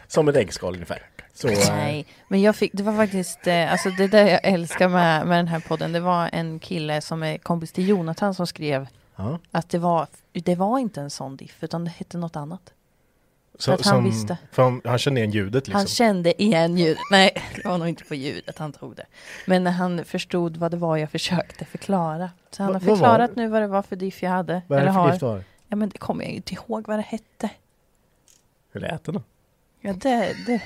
S1: Som ett äggskal ungefär. Så, eh,
S2: Nej, men jag fick, det var faktiskt, eh, alltså det där jag älskar med, med den här podden, det var en kille som är kompis till Jonathan som skrev
S1: ja.
S2: att det var, det var inte en sån diff, utan det hette något annat.
S3: Så,
S2: att han visste.
S3: För han, han kände igen ljudet liksom.
S2: Han kände igen ljudet. Nej, det var nog inte på ljudet han tog det. Men när han förstod vad det var jag försökte förklara. Så han
S1: Va-
S2: har förklarat nu vad det var för diff jag hade.
S1: Vad är det för
S2: har.
S1: diff du har?
S2: Ja, men det kommer jag inte ihåg vad det hette.
S1: Hur lät det då?
S2: Ja, det, det,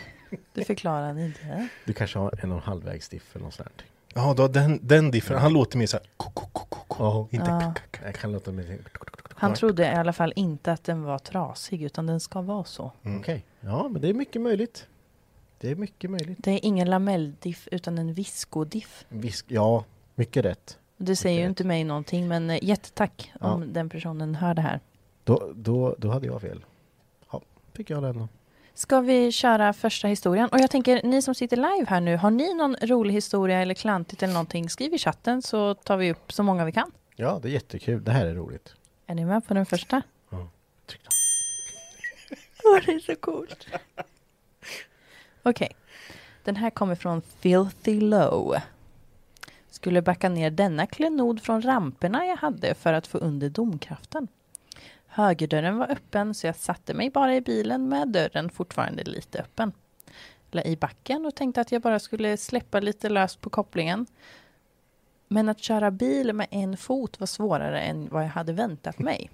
S2: det förklarar han inte.
S1: Du kanske har en och en halvvägs diff eller något sånt.
S3: Ja, då, den, den differen, han låter mer såhär ko, ko, ko, ko, ko.
S1: Ja.
S3: Inte
S2: Ja.
S3: k- k-
S1: Jag kan låta mig...
S2: Han trodde i alla fall inte att den var trasig, utan den ska vara så.
S3: Mm.
S1: Okej, ja men det är mycket möjligt. Det är mycket möjligt.
S2: Det är ingen lamelldiff, utan en viscodiff.
S1: Visk, ja, mycket rätt.
S2: Det säger ju
S1: rätt.
S2: inte mig någonting, men eh, jättetack
S1: Ja.
S2: om den personen hör det här.
S1: Då, då, då hade jag fel. Ja, fick jag den då.
S2: Ska vi köra första historien? Och jag tänker, ni som sitter live här nu, har ni någon rolig historia eller klantigt eller någonting, skriv i chatten så tar vi upp så många vi kan.
S1: Ja, det är jättekul. Det här är roligt.
S2: Är ni med på den första?
S1: Tryck då. *laughs*
S2: Åh, det är så coolt. Okej. Den här kommer från Filthy Low. Skulle backa ner denna klenod från ramperna jag hade för att få under domkraften. Högerdörren var öppen så jag satte mig bara i bilen med dörren fortfarande lite öppen. La i backen och tänkte att jag bara skulle släppa lite löst på kopplingen. Men att köra bil med en fot var svårare än vad jag hade väntat mig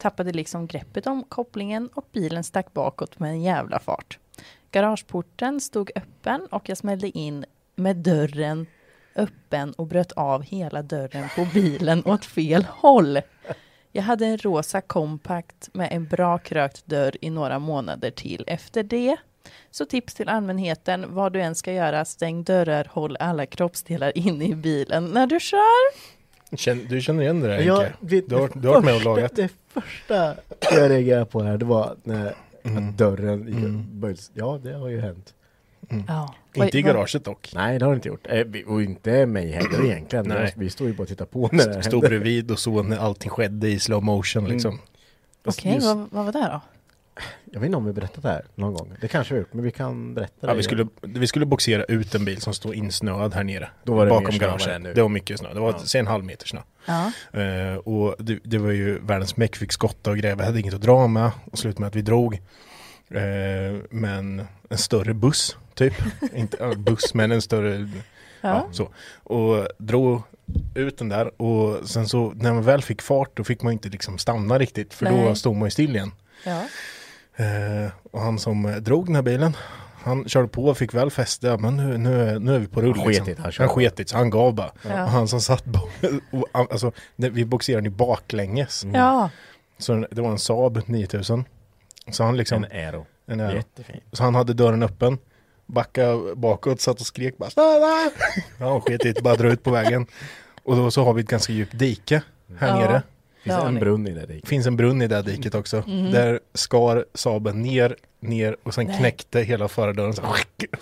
S2: tappade liksom greppet om kopplingen och bilen stack bakåt med en jävla fart. Garageporten stod öppen och jag smällde in med dörren öppen och bröt av hela dörren på bilen åt fel håll. Jag hade en rosa kompakt med en bra krökt dörr i några månader till efter det. Så tips till allmänheten, vad du än ska göra, stäng dörrar, håll alla kroppsdelar inne i bilen när du kör.
S3: Du känner igen det där
S1: Jag
S3: Henke?
S1: vet-
S3: Du har,
S1: det
S3: du har varit med och lagat.
S1: Det första jag reagerade på här, det var när
S3: Mm.
S1: att dörren
S3: Mm.
S1: Ja, det har ju hänt.
S2: Ja.
S3: Inte i garaget dock.
S1: Nej, det har det inte gjort. Eh, vi- Och inte mig heller egentligen.
S3: Nej.
S1: Vi står ju bara och tittar på när det
S3: Stod bredvid och såg när allting skedde i slow motion liksom.
S1: Mm.
S2: Okej,
S1: just-
S2: vad, vad var det då?
S1: Jag vet inte om vi berättat det här någon gång. Det kanske vi har gjort, men vi kan berätta
S3: Ja,
S1: det.
S3: vi, skulle, vi skulle boxera ut en bil som stod insnöad här nere.
S1: Då var det
S3: bakom
S1: det
S3: garaget. Det var mycket snö. Det var,
S1: Ja.
S3: en halv meter snö.
S2: Ja.
S3: Eh, och det, det var ju världens meck, fick skotta och gräva, hade inget att dra med och slutade med att vi drog. Eh, men en större buss, typ. Inte buss, men en större, ja.
S2: Ja.
S3: så. Och drog ut den där och sen så när man väl fick fart då fick man inte liksom stanna riktigt för då
S2: Nej.
S3: stod man ju still igen.
S2: ja.
S3: Eh, och han som eh, drog den här bilen han körde på och fick väl fäste, men nu, nu, är- nu är vi på rull.
S1: Han sket i det, han
S3: han, sket så han gav bara.
S2: Ja.
S3: Och han som satt *laughs* och, alltså, vi boxerade ju baklänges.
S2: ja.
S3: Så det var en Saab 9000. Så han liksom,
S1: En Aero.
S3: en, Aero.
S1: Jättefin.
S3: så han hade dörren öppen. Backade bakåt, satt och skrek bara "Stanna!" Ja, sket i det, bara dra ut på vägen. Och då så har vi ett ganska djupt dike här
S2: Ja.
S3: nere.
S1: Finns
S2: Ja,
S1: en
S2: ni-
S1: brunn i det diket.
S3: finns en brunn i det diket också.
S2: Mhm.
S3: Där skar Saaben ner, ner och sen
S2: Nej.
S3: knäckte hela förardörren så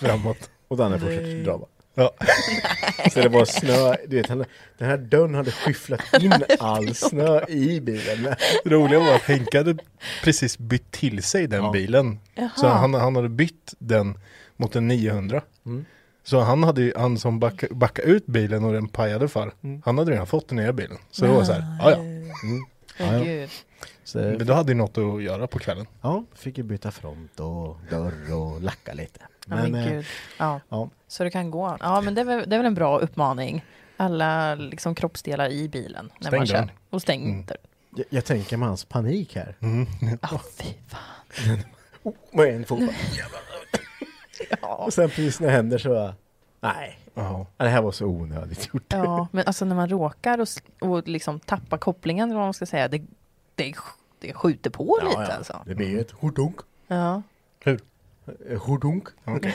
S3: framåt.
S1: Och Danne fortsätter dra bara.
S3: Ja. *laughs*
S1: Så det var snö, du vet, han, den här dörren hade skyfflat in all *laughs* snö i bilen.
S3: Det roliga var att Henke hade precis bytt till sig den
S1: Ja.
S3: bilen.
S2: Jaha.
S3: Så han, han hade bytt den mot en 900.
S1: Mm.
S3: Så han hade ju, han som backa, backade ut bilen och den pajade för, han hade redan fått den nya bilen. Så det var så här, ja ja. Mm.
S1: Ja,
S2: gud.
S1: Så,
S3: Men då hade ju något att göra på kvällen.
S1: ja, fick ju byta front och dörr och lacka lite.
S2: Men
S1: eh,
S2: gud. Ja.
S1: ja.
S2: Så det kan gå. Ja, men det är väl, det är väl en bra uppmaning. Alla liksom kroppsdelar i bilen när
S3: Stäng
S2: man kör.
S3: dörren.
S2: Och stäng
S3: Mm.
S1: jag, jag tänker med hans panik här.
S2: Ja, fy fan. *laughs*
S1: Med en fot. *laughs* *laughs*
S2: Ja.
S1: Och sen precis när det händer så bara, nej,
S3: Ja.
S1: det här var så onödigt gjort.
S2: ja, *laughs* men alltså när man råkar och, och liksom tappar kopplingen, vad man ska säga, det, det, det skjuter på lite alltså.
S1: Det blir ju ett hordunk.
S2: Ja.
S3: Hur?
S1: Hordunk.
S3: Okej.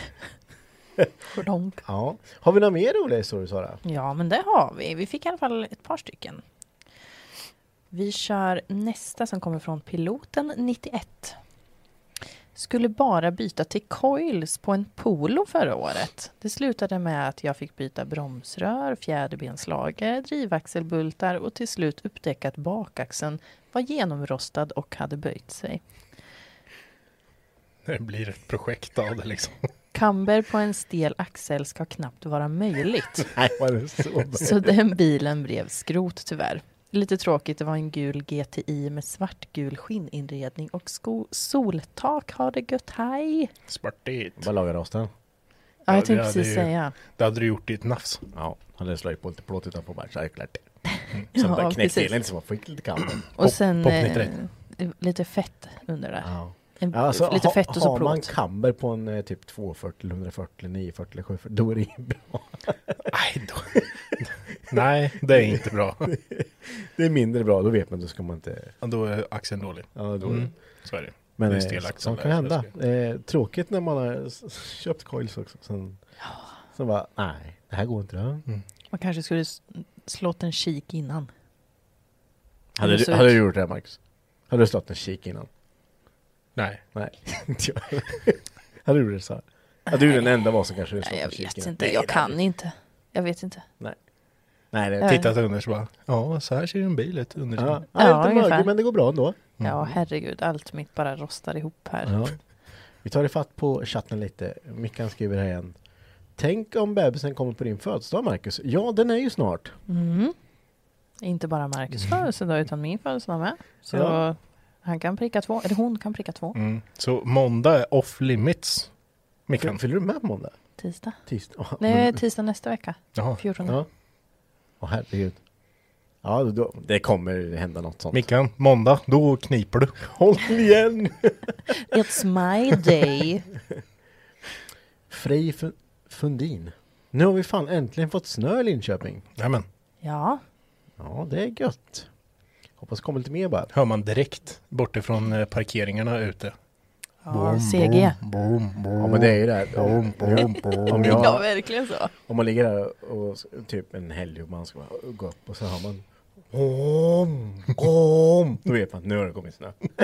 S3: *laughs*
S2: Donk.
S1: Ja. Har vi några mer roliga historier Sara?
S2: Ja, men det har vi. Vi fick i alla fall ett par stycken. Vi kör nästa som kommer från piloten 91. Skulle bara byta till coils på en Polo förra året. Det slutade med att jag fick byta bromsrör, fjäderbenslager, drivaxelbultar och till slut upptäcka att bakaxeln var genomrostad och hade böjt sig.
S3: Det blir ett projekt av det liksom.
S2: Camber på en stel axel ska knappt vara möjligt. *laughs*
S1: Nej, var det så?
S2: Så den bilen blev skrot tyvärr. Lite tråkigt, det var en gul GTI med svartgul skinninredning och sko- soltak. Har det gött, hej!
S3: Spartigt.
S1: Vad lagar rosten?
S2: Ja,
S3: Ja,
S2: jag
S3: det
S2: tänkte precis
S3: ju-
S2: säga.
S3: Det hade du gjort i ett nafs.
S1: Ja, han hade slagit på lite plåt utanpå bara, så är det klart. *laughs* Sen
S2: Ja,
S1: bara knäckte elen så man fick lite kampen. *clears throat*
S2: Och
S3: Pop-
S2: sen
S3: pop
S2: eh,
S3: 91.
S2: lite fett under där.
S1: Ja.
S2: En,
S1: Ja, alltså,
S2: lite
S1: ha,
S2: fett och så
S1: har man
S2: plåt.
S1: kamber på en eh, typ 240, 140, 940 eller 740, då är det bra. *laughs*
S3: Nej, då. *laughs* Nej, det är inte bra. *laughs*
S1: Det är mindre bra, då vet man, då ska man inte...
S3: Ja, Då är axeln dålig.
S1: Ja, då,
S3: Mm. Så är det.
S1: Men
S3: Det är
S1: eh, sånt kan hända. Eh, tråkigt när man har köpt coils också. Sen, sen bara, nej, det här går inte. Då.
S2: Man kanske skulle slått en kik innan.
S1: Hade, du, hade du gjort det Max? Hade du slått en kik innan?
S3: Nej.
S1: Nej, *laughs* inte jag. *laughs* Hade du gjort det så? Ja, du är den enda var som kanske slått
S2: jag
S1: en kik
S2: vet
S1: innan.
S2: inte.
S1: Nej,
S2: Jag
S1: det
S2: kan inte. Jag vet inte.
S1: Nej, det
S2: Ja.
S3: Tittat under så bara, ja så här ser en bil ut under
S1: Ja, ja,
S2: Ja,
S1: lite
S2: ungefär.
S1: men det går bra ändå.
S2: Ja, herregud. Allt mitt bara rostar ihop här.
S1: Ja. Vi tar ifatt på chatten lite. Mickan skriver här igen. Tänk om bebisen kommer på din födelsedag Marcus. Ja, den är ju snart.
S2: Mm. Inte bara Marcus födelsedag utan min födelsedag med. Så
S1: Ja.
S2: han kan pricka två, eller hon kan pricka två.
S3: Mm. Så måndag är off limits. Mickan.
S1: Fyller du med på måndag?
S2: Tisdag.
S1: Tisdag? Oh,
S2: Nej, tisdag nästa vecka.
S3: Jaha.
S2: 14.
S1: Ja. Åh herregud. Ja, då, det kommer hända något sånt.
S3: Mickan, måndag, då kniper du. *laughs*
S1: Håll igen! *laughs*
S2: It's my day.
S1: Frej Fu- Fundin. Nu har vi fan äntligen fått snö i Linköping.
S3: Nämen,
S2: Ja,
S1: Ja, det är gött. Hoppas det kommer lite mer bara.
S3: hör man direkt bortifrån eh, parkeringarna ute.
S2: Boom, CG.
S3: Boom, boom,
S1: ja men det är ju det.
S3: Boom, boom, *laughs* boom.
S1: Om jag, ja
S2: verkligen så.
S1: Om man ligger där och typ en helg och man ska gå upp och så har man Om, om. Då vet man nu har det kommit snö. *laughs*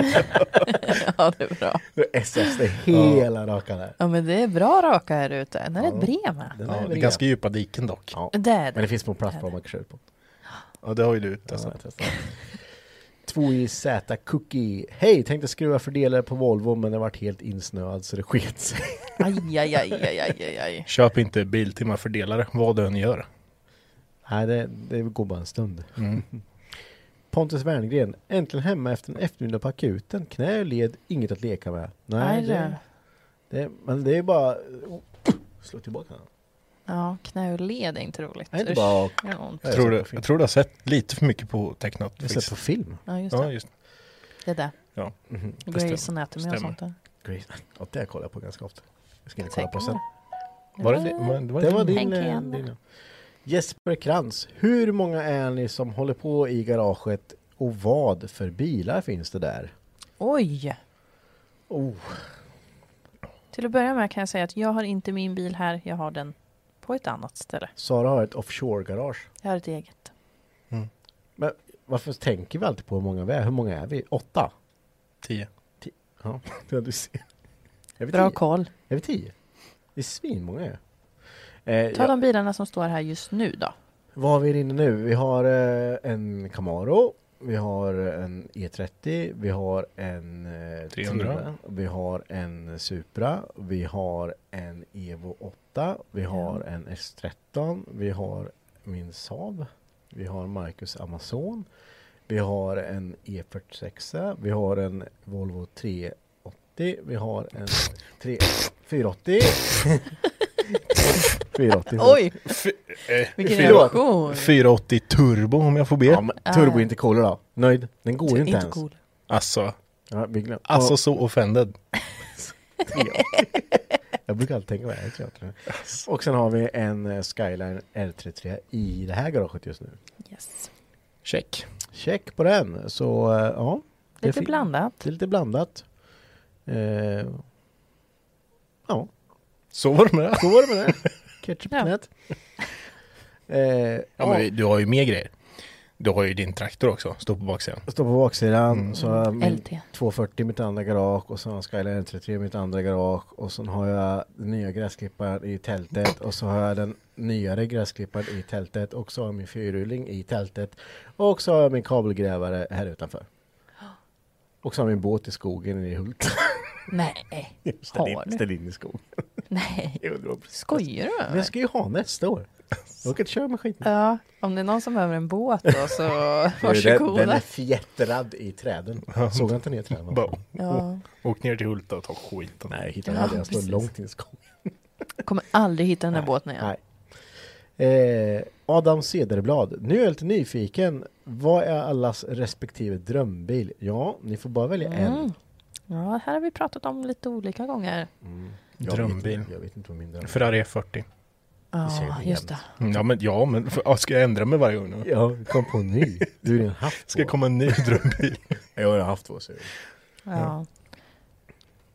S2: ja det är bra.
S1: Då SS det hela rakan här.
S2: Ja men det är bra raka här ute. Den är
S1: ja.
S2: bred med.
S3: Ja, det är ganska djupa diken dock.
S1: Ja.
S2: Det är det.
S1: Men
S2: det
S1: finns små platser man kan köra på.
S3: Ja det har ju du testat.
S1: Ja, 2JZ Cookie. Hej, tänkte skruva fördelare på Volvo men den vart helt insnöad så det sket sig.
S2: Aj, aj, aj, aj, aj, aj.
S3: Köp inte Biltema fördelare, vad du än gör.
S1: Nej, det, det går bara en stund.
S3: Mm. *laughs*
S1: Pontus Werngren, äntligen hemma efter en eftermiddag på akuten. Knä och led, inget att leka med. Nej,
S2: aj,
S1: det,
S2: det,
S1: men det är bara... Slå tillbaka den.
S2: Ja, knä och led är inte roligt.
S1: Det är
S2: Usch,
S1: bara...
S2: det gör ont.
S3: Jag,
S1: Jag
S3: tror du, jag tror du har sett lite för mycket på tecknat.
S1: Jag har sett på film.
S2: Ja, just
S3: Ja,
S2: det.
S3: just
S2: Det är det.
S3: ja.
S1: Mhm.
S2: Grey's Anatomy och
S3: Stämmer.
S2: sånt där.
S1: Grace. Ja, det kollar jag på ganska ofta. Jag ska kolla på sen.
S3: Var det, det, var, det var,
S1: Det var
S3: din-
S1: din,
S2: Henke
S1: eh,
S2: igen.
S1: din. Jesper Krantz, hur många är ni som håller på i garaget och vad för bilar finns det där?
S2: Oj!
S1: Oh,
S2: Till att börja med kan jag säga att jag har inte min bil här. Jag har den på ett annat ställe.
S1: Sara har ett offshore-garage.
S2: Jag har ett eget.
S1: Varför tänker vi alltid på hur många vi är? Hur många är vi? Åtta?
S3: Tio.
S1: Ja, *laughs* det du ser. Är vi
S2: Bra
S1: tio?
S2: koll.
S1: Är vi tio? Det är svinmånga ju. Eh,
S2: Ta
S1: ja,
S2: de bilarna som står här just nu då.
S1: Vad har vi inne nu? Vi har eh, en Camaro. Vi har en E30. Vi har en eh,
S3: 300.
S1: Vi har en Supra. Vi har en Evo 8, vi har en S13, vi har min Saab, vi har Marcus Amazon, vi har en E46, vi har en Volvo 380, vi har en *laughs* 3, 480. *laughs* 480.
S2: Oj,
S3: Eh,
S2: vilken
S3: fyra-
S2: relation!
S3: 480 turbo om jag får be.
S1: Ja, men turbo inte cool då. Nöjd? Den går ju inte,
S2: Inte
S1: ens.
S2: cool.
S3: Alltså,
S1: Ja, vi glöm-
S3: alltså så offended. *laughs*
S1: Jag brukar alltid tänka på det. här, tror jag. Och sen har vi en eh, Skyline R33 i det här garaget just nu.
S2: Yes.
S3: Check.
S1: Check på den. Så eh, ja. det är
S2: Lite
S1: fint.
S2: blandat.
S1: Det är lite blandat. Eh, ja,
S3: Så var det med det.
S1: så var det med det. *laughs* Ketchup
S2: Ja.
S1: Eh,
S3: Ja,
S1: ja,
S3: men vi- du har ju mer grejer. Du har ju din traktor också, står på baksidan.
S1: Står på baksidan.
S3: Mm.
S1: Så har jag min
S2: LT.
S1: 240 i mitt andra garage och så har jag Skyline R33 i mitt andra garage och så har jag den nya gräsklipparen i tältet och så har jag den nyare gräsklipparen i tältet och så har jag min fyrhjuling i tältet och så har jag min kabelgrävare här utanför. Och så har jag min båt i skogen i Hult. *laughs*
S2: Nej, *laughs*
S1: ställ, in,
S2: du?
S1: ställ in i skogen. *laughs*
S2: nej. *laughs* Skojar du med
S1: Men
S2: mig?
S1: jag ska ju ha nästa år. Jag kan inte köra med skiten.
S2: Ja, om det är någon som behöver en båt då så
S1: Den, den är fjättrad i träden. Såg jag inte ner träden?
S3: Bara,
S2: Ja,
S3: Åk ner till Hulta och ta skiten.
S1: Nej, hittade
S2: Ja,
S1: aldrig. Jag står
S2: precis.
S1: långt in i skogen.
S2: kommer aldrig hitta den där båten igen.
S1: Nej. Eh, Adam Cederblad. Nu är jag lite nyfiken. Vad är allas respektive drömbil? Ja, ni får bara välja en.
S2: Mm. Ja, här har vi pratat om lite olika gånger.
S1: Jag
S3: Drömbil.
S1: Vet, jag vet inte vad min drömbil
S3: Ferrari F40.
S1: Det ser
S2: Ja,
S1: vi
S2: just det.
S3: Mm, Ja men, ja, men för, ska jag ändra mig varje gång nu?
S1: Ja, kom på en ny. Du har redan haft *laughs*
S3: Ska
S1: två.
S3: komma en ny drömbil? *laughs*
S1: Jag har haft två. Så.
S2: Ja.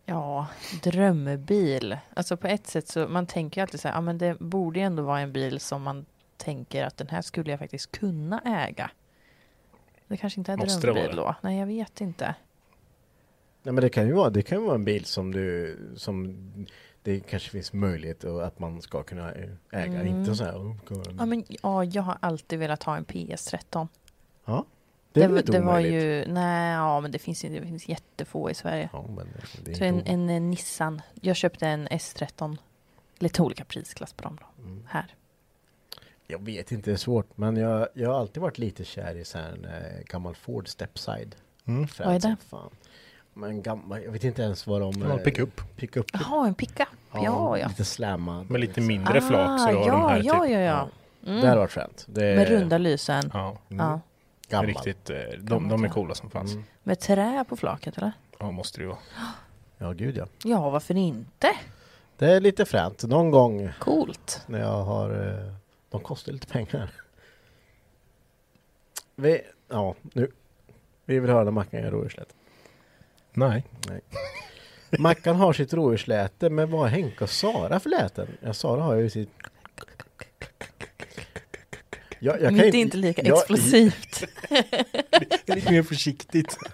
S2: Ja, drömbil. Alltså på ett sätt så man tänker ju alltid så här, ja men det borde ju ändå vara en bil som man tänker att den här skulle jag faktiskt kunna äga. Det kanske inte är
S3: Måste
S2: drömbil då? Nej, jag vet inte.
S1: Nej men det kan ju vara, det kan vara en bil som du, som det kanske finns möjlighet att att man ska kunna äga.
S2: Mm.
S1: Inte så här. oh.
S2: Ja, men ja, jag har alltid velat ha en PS13.
S1: Ja,
S2: Det,
S1: det är inte
S2: det var ju, nej, ja men det finns, det finns jättefå i Sverige.
S1: Ja, men det är
S2: Så
S1: inte
S2: en, en, en Nissan. Jag köpte en S13. Lite olika prisklass på dem då.
S1: Mm.
S2: Här.
S1: Jag vet inte, det är svårt. Men jag, jag har alltid varit lite kär i så här en eh, gammal Ford Stepside.
S3: Mm.
S2: Vad är det?
S1: Fan. Men gammal, jag vet inte ens vad de...
S3: Gammal
S1: eh,
S3: pickup.
S1: Pickup.
S2: Jaha, en pickup. Ja, ja.
S1: Lite slammad.
S3: Med lite mindre flak så
S2: Ah, ja,
S3: de här
S2: ja,
S3: typ.
S2: ja, ja.
S1: Det har
S2: Mm.
S1: varit fränt. Det är
S2: Med runda lysen.
S3: Ja,
S2: Ja.
S1: gammal.
S3: riktigt. eh, De, de är coola som fanns.
S1: Mm.
S2: Med trä på flaket eller?
S3: Ja, måste det ju vara. *gasps*
S1: Ja, gud ja.
S2: Ja, varför inte?
S1: Det är lite fränt. Någon gång
S2: Coolt.
S1: när jag har... eh, De kostar lite pengar. *laughs* Vi, ja, nu. Vi vill höra när Mackan gör rådjursläte.
S3: Nej.
S1: Mackan har sitt rådjursläte, men vad har Henke och Sara för läten? Ja, Sara har ju sitt... Jag, jag
S2: Mitt är inte lika
S1: jag-
S2: explosivt. *laughs*
S3: Lite mer försiktigt. *laughs*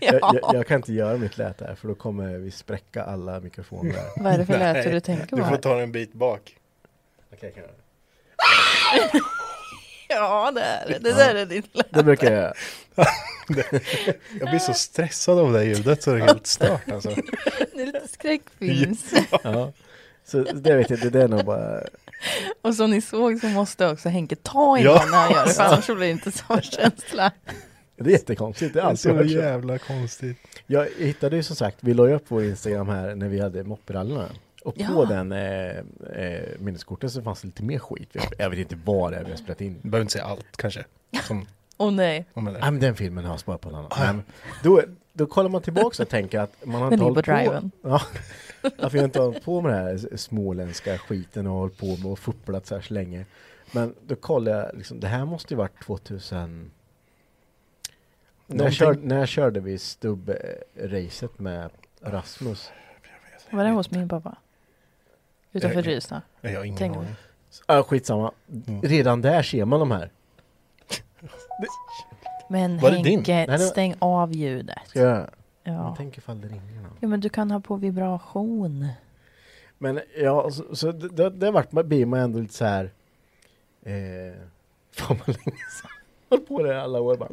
S1: Jag,
S2: ja.
S1: jag, jag kan inte göra mitt läte här för då kommer vi spräcka alla mikrofoner.
S2: Vad är det för
S3: Nej,
S2: läte du tänker
S3: Du får
S2: på?
S3: ta en bit bak.
S1: Okej, jag kan göra det. *laughs* *laughs*
S2: Ja, det är det. Det där är ditt läte.
S1: Det brukar jag *laughs* göra.
S3: Jag blir så stressad av det här ljudet så det är helt stört alltså. *laughs*
S2: Det är lite skräckfilms.
S1: Ja. Så det vet jag, det är nog bara...
S2: Och som ni såg så måste också Henke ta i
S3: Ja.
S2: när han gör det, för annars så blir det inte samma känsla.
S1: Det är jättekonstigt. Det är alltid
S3: så jävla konstigt.
S1: Jag hittade ju som sagt, vi la ju upp vår Instagram här när vi hade mopperallerna. Och på
S2: Ja.
S1: den eh, eh, minneskorten så fanns det lite mer skit. Jag, jag vet inte vad det är vi har spelat in.
S3: Du behöver inte säga allt kanske. Som, *laughs*
S2: Åh nej.
S3: om
S1: Nej
S3: eller.
S1: men den filmen har jag sparat på en annan. Men då, då kollar man tillbaka och tänker att man har inte hållit
S2: på driven.
S1: Ja, att vi har inte hållit på med den här småländska skiten och hållit på med och fupplat så här så länge. Men då kollar jag, liksom, det här måste ju varit 2000... När,
S3: Någonting.
S1: körde, när körde vi stubbracet med Rasmus?
S2: Var det hos min pappa? Utanför Rysna?
S3: Jag har ingen
S2: Tänk-
S3: aning.
S1: Ja, skitsamma.
S3: Mm.
S1: Redan där ser man de här.
S2: Men
S3: Var det din?
S2: Henke,
S1: Nej, det var-
S2: stäng av ljudet.
S1: Ska jag?
S2: Ja.
S1: Jag tänker ifall det ringer någon.
S2: ja, men du kan ha på vibration.
S1: Men ja, så, så det, det, det har varit, man blir man ändå lite så här. Eh, *laughs* fan vad länge sedan. På det alla år bara.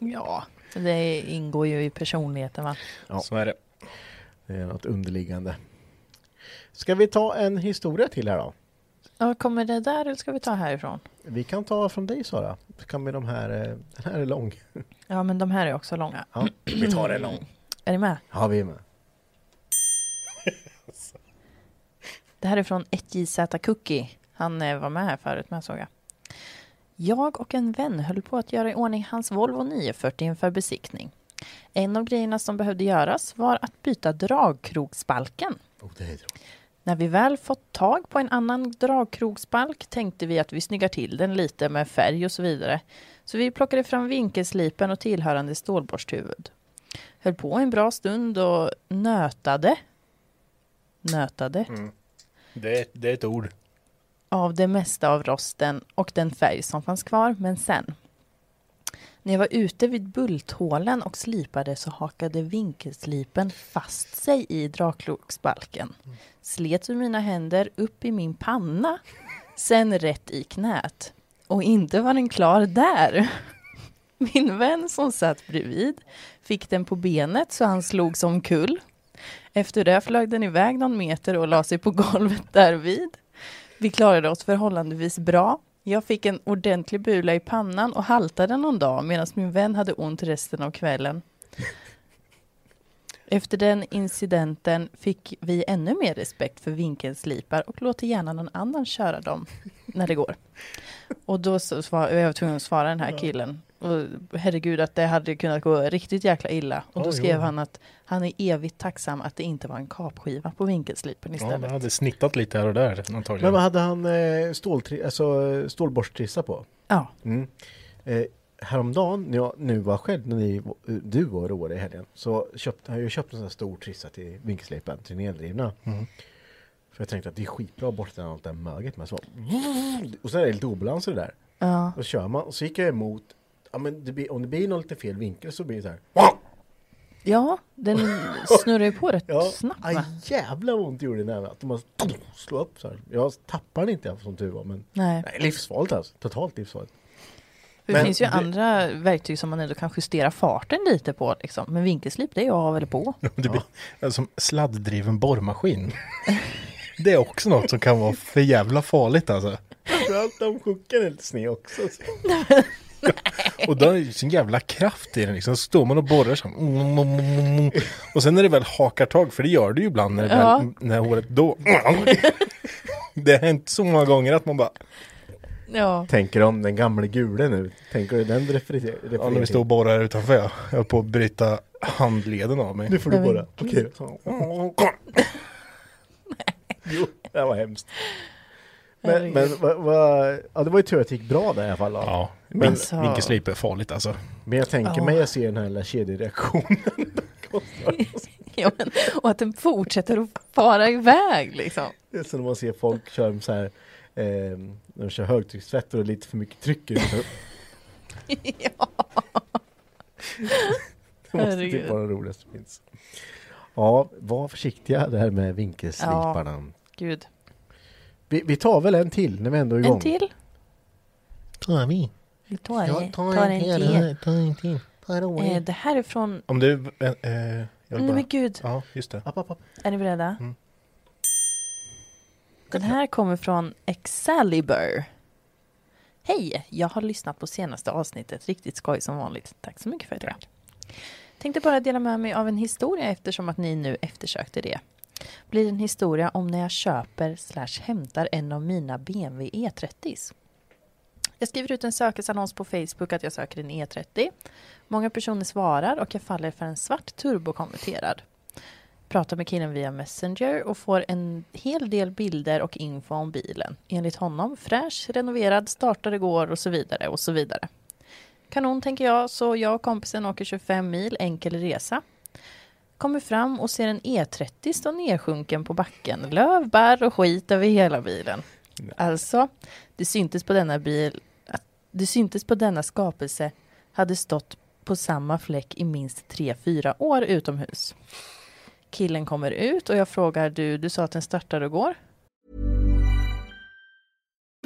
S2: Ja, det ingår ju i personligheten va?
S1: Ja.
S3: Så är det.
S1: Det är något underliggande. Ska vi ta en historia till här då?
S2: Ja, kommer det där eller ska vi ta härifrån?
S1: Vi kan ta från dig Sara. Kan vi de här, eh, den här är lång. *laughs*
S2: Ja, men de här är också långa.
S1: Ja, vi tar en lång.
S2: Är ni med?
S1: Ja, vi är med. *laughs*
S2: Det här är från 1JZ Cookie. Han eh, var med här förut med såg jag. Jag och en vän höll på att göra i ordning hans Volvo 940 inför besiktning. En av grejerna som behövde göras var att byta dragkrogsbalken.
S1: Oh, det är tråkigt.
S2: När vi väl fått tag på en annan dragkrogsbalk tänkte vi att vi snyggar till den lite med färg och så vidare. Så vi plockade fram vinkelslipen och tillhörande stålborsthuvud. Höll på en bra stund och nötade. Nötade
S3: Det, är- det är ett ord.
S2: av det mesta av rosten och den färg som fanns kvar, men sen. När jag var ute vid bulthålen och slipade så hakade vinkelslipen fast sig i drakloksbalken. Slet ur mina händer upp i min panna, sen rätt i knät. Och inte var den klar där. Min vän som satt bredvid fick den på benet så han slog som kull. Efter det flög den iväg någon meter och la sig på golvet därvid. Vi klarade oss förhållandevis bra. Jag fick en ordentlig bula i pannan och haltade någon dag medan min vän hade ont resten av kvällen. Efter den incidenten fick vi ännu mer respekt för vinkelslipar och låter gärna någon annan köra dem när det går. Och då så svar, jag var tvungen att svara den här killen. Och herregud att det hade kunnat gå riktigt jäkla illa. Och då
S3: Oj,
S2: skrev
S3: oj.
S2: han att han är evigt tacksam att det inte var en kapskiva på vinkelslipen
S3: Ja,
S2: istället.
S3: det hade snittat lite här och där antagligen.
S1: Men vad hade han eh, ståltri- alltså, stålborsttrissa på?
S2: Ja.
S1: Mm. Eh, häromdagen, när jag nu var själv, när ni, du var och i helgen, så köpte jag köpt en sån här stor trissa till vinkelslipen, till den eldrivna.
S3: Mm.
S1: För jag tänkte att det är skitbra att borsta allt det här möget med. Så, och sen är det lite obalans i det där.
S2: Ja.
S1: Och så kör man, och så gick jag emot, ja men det blir, om det blir någon lite fel vinkel så blir det så här.
S2: Ja, den snurrar ju på rätt *laughs*
S1: Ja,
S2: snabbt
S1: aj, vad ont det gjorde i näven. Att man slår upp så här. Jag tappar den inte som tur var, men
S2: Nej.
S1: nej, livsfarligt alltså. Totalt livsfarligt.
S2: För det
S1: Men
S2: finns ju
S1: det-
S2: andra verktyg som man ändå kan justera farten lite på. Liksom. Men vinkelslip, det är jag väl på.
S3: Det blir ja. som sladddriven borrmaskin. *laughs* Det är också något som kan vara för jävla farligt alltså.
S1: Framförallt om chocken är lite sned också. *laughs*
S3: Och då är det sån jävla kraft i den liksom. Så står man och borrar så här. Mm, mm, mm. Och sen när det väl hakar tag, för det gör det ju ibland när, det
S2: Ja.
S3: väl, när håret då. *laughs* Det har hänt så många gånger att man bara,
S2: Ja.
S1: Tänker om den gamla gule nu. Tänker du den refererar
S3: ja, när vi står och borrar utanför ja. Jag höll på att bryta handleden av mig.
S1: Nu får du borra. Okej då. Jo, det var hemskt. Men, men vad, vad, ja, det var ju tur att det gick bra där i alla fall. då.
S3: Ja,
S1: Men-
S2: Alltså-
S3: vinkelslip är farligt alltså.
S1: Men jag tänker
S2: Ja.
S1: mig att se den här lilla kedjereaktionen. *laughs* *laughs*
S2: ja men, och att den fortsätter att fara iväg liksom.
S1: Det är som när man ser folk köra så här, eh, när de kör högtryckstvätt och det är lite för mycket tryck i *laughs*
S2: ja.
S1: Det måste
S2: Herregud.
S1: typ vara det roligaste som finns. Ja, var försiktiga det här med vinkelsliparna.
S2: Gud.
S1: Vi, vi tar väl en till när vi ändå är igång.
S2: En till?
S3: Tar vi?
S2: Vi tar, tar, tar en till.
S3: Ta en till.
S2: Eh, det här är från...
S3: Om du, eh, eh, jag
S2: Nej
S3: bara,
S2: men gud.
S3: ja just det.
S1: App, app, app.
S2: Är ni beredda?
S3: Mm.
S2: Den här kommer från Excalibur. Hej! Jag har lyssnat på senaste avsnittet. Riktigt skoj som vanligt. Tack så mycket för det. Tänkte bara dela med mig av en historia eftersom att ni nu eftersökte det. Blir en historia om när jag köper slash hämtar en av mina BMW E30s. Jag skriver ut en sökesannons på Facebook att jag söker en E30. Många personer svarar och jag faller för en svart turbokonverterad pratar med killen via Messenger och får en hel del bilder och info om bilen. Enligt honom fräsch, renoverad, startade igår och så vidare och så vidare. Kanon tänker jag, så jag och kompisen åker 25 mil enkel resa. Kommer fram och ser en E30 stå nedsjunken på backen. Löv, bär och skit över hela bilen. Alltså, det syntes på denna bil att det syntes på denna skapelse hade stått på samma fläck i minst 3-4 år utomhus. Killen kommer ut och jag frågar du, du sa att den startade igår?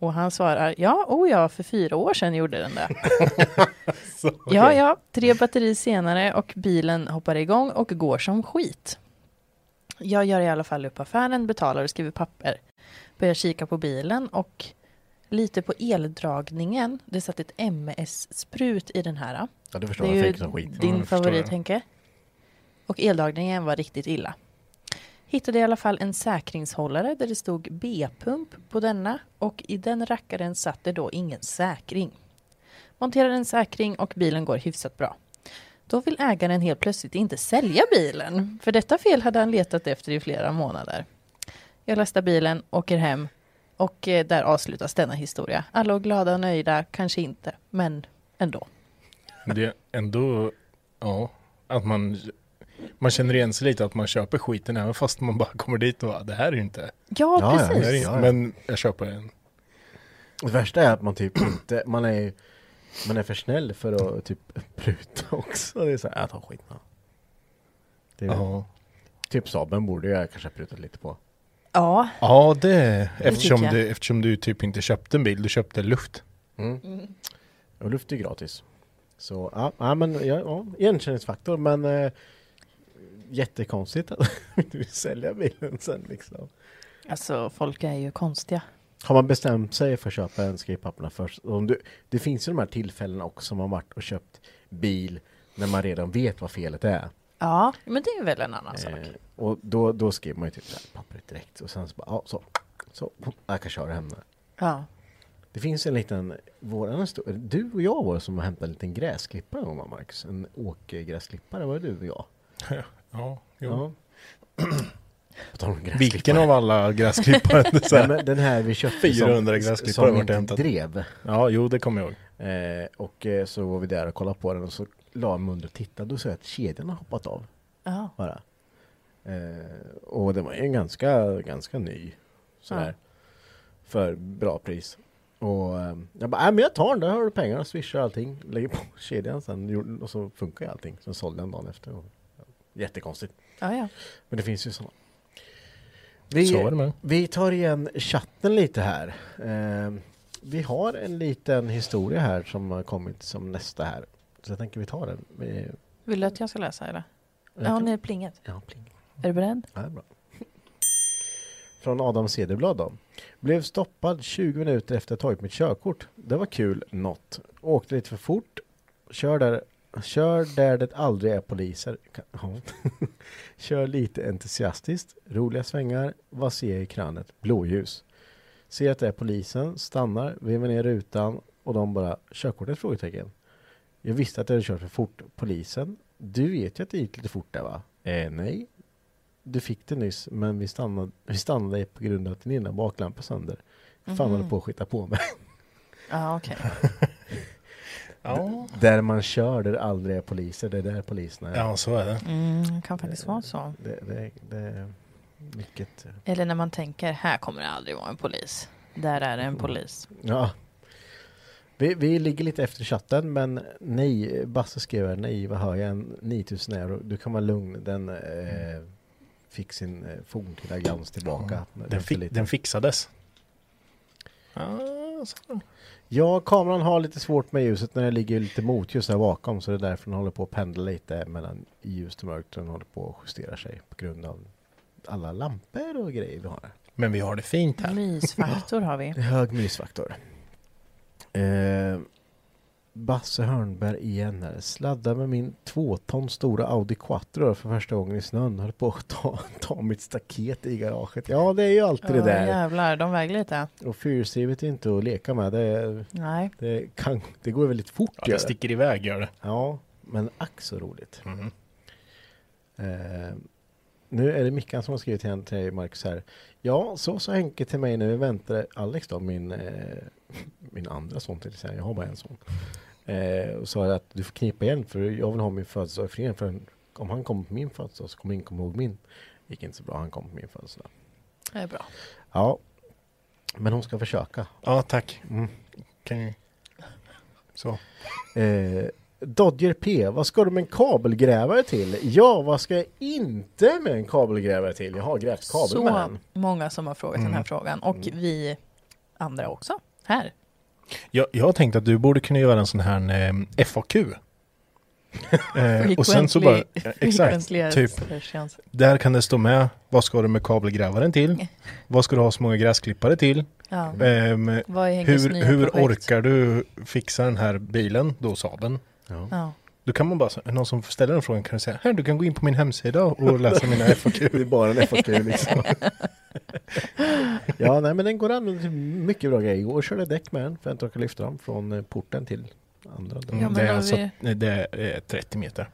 S2: Och han svarar, ja, oh ja, för fyra år sedan gjorde den det. *laughs* Ja, ja, tre batteri senare och bilen hoppar igång och går som skit. Jag gör i alla fall upp affären, betalar och skriver papper. Börjar kika på bilen och lite på eldragningen. Det satt ett MS-sprut i den här.
S1: Ja, det förstår
S2: det är
S1: jag.
S2: ju
S1: som skit.
S2: Din
S3: förstår
S2: favorit. Henke. Och eldragningen var riktigt illa. Hittade i alla fall en säkringshållare där det stod B-pump på denna och i den rackaren satt det då ingen säkring. Monterar en säkring och bilen går hyfsat bra. Då vill ägaren helt plötsligt inte sälja bilen, för detta fel hade han letat efter i flera månader. Jag lastar bilen, åker hem och eh, där avslutas denna historia. Alla är glada och nöjda, kanske inte, men ändå.
S3: Det är ändå, ja, att man, man känner igen sig lite att man köper skiten även fast man bara kommer dit och bara, det här är ju inte,
S2: Ja,
S1: Ja,
S2: precis.
S3: inte
S1: Ja, ja.
S3: men jag köper en.
S1: Det värsta är att man typ inte, man är man är för snäll för att typ pruta också. Det är så här, jag tar skit nu. Det är,
S3: Ja,
S1: Typ Saaben borde jag kanske prutat lite på.
S2: Ja,
S3: ja det, eftersom du, eftersom du typ inte köpte en bil, du köpte luft.
S1: Mm. Och luft är gratis. Så ja, ja men ja, ja, igenkänningsfaktor men eh, jättekonstigt att *laughs* du vill sälja bilen sen liksom.
S2: alltså folk är ju konstiga.
S1: Har man bestämt sig för att köpa en skriv papperna först. Om du, det finns ju de här tillfällena också som man varit och köpt bil när man redan vet vad felet är.
S2: Ja, men det är väl en annan sak.
S1: Eh, och då, då skriver man ju typ här pappret direkt och sen så bara, ja så, så, jag kan köra hem nu.
S2: Ja.
S1: Det finns en liten, våran du och jag var det som har hämtat en liten gräsklippare en gång Marcus? En åkergräsklippare, var det du och jag?
S3: Ja, *laughs* jo.
S1: Ja. Om gräsklippare.
S3: Vilken av alla gräsklippare? Det
S1: Nej, men den här vi köpte
S3: 400
S1: som,
S3: gräsklippare
S1: som
S3: vart
S1: inte
S3: hämtat.
S1: drev.
S3: Ja, jo det kommer jag ihåg.
S1: Eh, och eh, så var vi där och kollade på den och så la jag mig under och tittade och såg att kedjan har hoppat av.
S2: Ja.
S1: Bara. Eh, och den var ju en ganska, ganska ny. Sådär.
S2: Ja.
S1: För bra pris. Och eh, jag bara, nej men jag tar den, där har du pengar, swishar allting, lägger på kedjan sen gjorde- och så funkar ju allting. Sen sålde jag den dagen efter. Och, ja, jättekonstigt.
S2: Ja, ja.
S1: Men det finns ju sådana.
S3: Så är det
S1: Vi,
S3: med.
S1: vi tar igen chatten lite här. Eh, vi har en liten historia här som har kommit som nästa här. Så jag tänker vi tar den. Vi,
S2: Vill du att jag ska läsa eller?
S1: jag
S2: Ja,
S1: kan-
S2: ni är plinget.
S1: Ja, pling.
S2: Är du beredd?
S1: Ja, bra. Från Adam Cederblad då. Blev stoppad 20 minuter efter att ha tagit mitt körkort. Det var kul, något. Åkte lite för fort. Kör där, kör där det aldrig är poliser. Ja. *laughs* kör lite entusiastiskt. Roliga svängar. Vad ser jag i kranet? Blåljus. Ser att det är polisen. Stannar. Vevar ner rutan. Och de bara körkortet? Frågetecken. Jag visste att jag hade kört för fort. Polisen. Du vet ju att det gick lite fort där va? Eh, nej. Du fick det nyss, men vi stannade, vi stannade på grund av att din ena baklampa sönder. Fan
S2: Mhm.
S1: håller på att skita på mig.
S2: Ja, okej. *laughs*
S3: Ja,
S1: där man kör, där det aldrig är poliser, det är där poliserna är.
S3: ja så är det.
S2: Mm, det kan faktiskt vara så.
S1: Det, det, det är mycket...
S2: Eller när man tänker, här kommer det aldrig vara en polis. Där är det en polis.
S1: Ja. Vi, vi ligger lite efter chatten, men nej, Basse skrev här, nej, vad hör jag, en 9000 euro, du kan vara lugn, den eh, fick sin eh, forntida glans tillbaka.
S3: Den,
S1: Efter
S3: fi-
S1: lite-
S3: den fixades. Ja, så.
S1: Ja, kameran har lite svårt med ljuset när det ligger lite motljus här bakom så det är därför den håller på att pendla lite mellan ljust och mörkt. Den håller på att justera sig på grund av alla lampor och grejer vi har.
S3: Men vi har det fint här.
S2: Mysfaktor har vi. *laughs*
S1: Hög mysfaktor. Eh, Basse Hörnberg igen här. Sladdar med min två ton stora Audi Quattro för första gången i snön. Höll på att ta, *laughs* ta mitt staket i garaget. Ja, det är ju alltid det
S2: Ja,
S1: där.
S2: jävlar, de väger lite.
S1: Och fyrhjulsdrivet är inte att leka med. Det,
S2: Nej.
S1: det, kan, det går väldigt fort.
S3: Ja, det sticker iväg gör det.
S1: Ja, men ack så roligt.
S3: Mhm.
S1: Eh, nu är det Mickan som har skrivit till, till dig Marcus här. Ja, så sa Henke till mig när vi väntade Alex då, min, eh, min andra son till säga. Jag har bara en son. Eh, och sa att du får knipa igen för jag vill ha min födelsedag i. För om han kommer på min födelsedag så kommer ingen komma ihåg min. gick inte så bra, han kom på min födelsedag.
S2: Det är bra.
S1: Ja, men hon ska försöka.
S3: Ja, tack.
S1: Mm.
S3: Kan. Så.
S1: Eh, Dodger P, vad ska du med en kabelgrävare till? Ja, vad ska jag inte med en kabelgrävare till? Jag har grävt kabel med
S2: Så
S1: den.
S2: många som har frågat den här
S3: Mm.
S2: frågan. Och vi andra också. Här.
S3: Jag, jag har tänkt att du borde kunna göra en sån här eh, FAQ. eh, och sen så bara, eh, exakt, typ, där kan det stå med, vad ska du med kabelgrävaren till? *laughs* Vad ska du ha så många gräsklippare till?
S2: Ja. Henkes
S3: hur hur
S2: projekt?
S3: orkar du fixa den här bilen, då Saaben?
S2: Ja.
S3: Då kan man bara, någon som ställer den frågan kan du säga, här du kan gå in på min hemsida och *laughs* läsa mina FAQ.
S1: Det är bara en FAQ *laughs* liksom. ja, nej men den går an till mycket bra grejer. Igår och körde däck med den för att inte orka lyfta dem från eh, porten till andra.
S3: Mm,
S2: Ja, men
S3: det, är alltså,
S2: vi-
S3: det är 30 meter.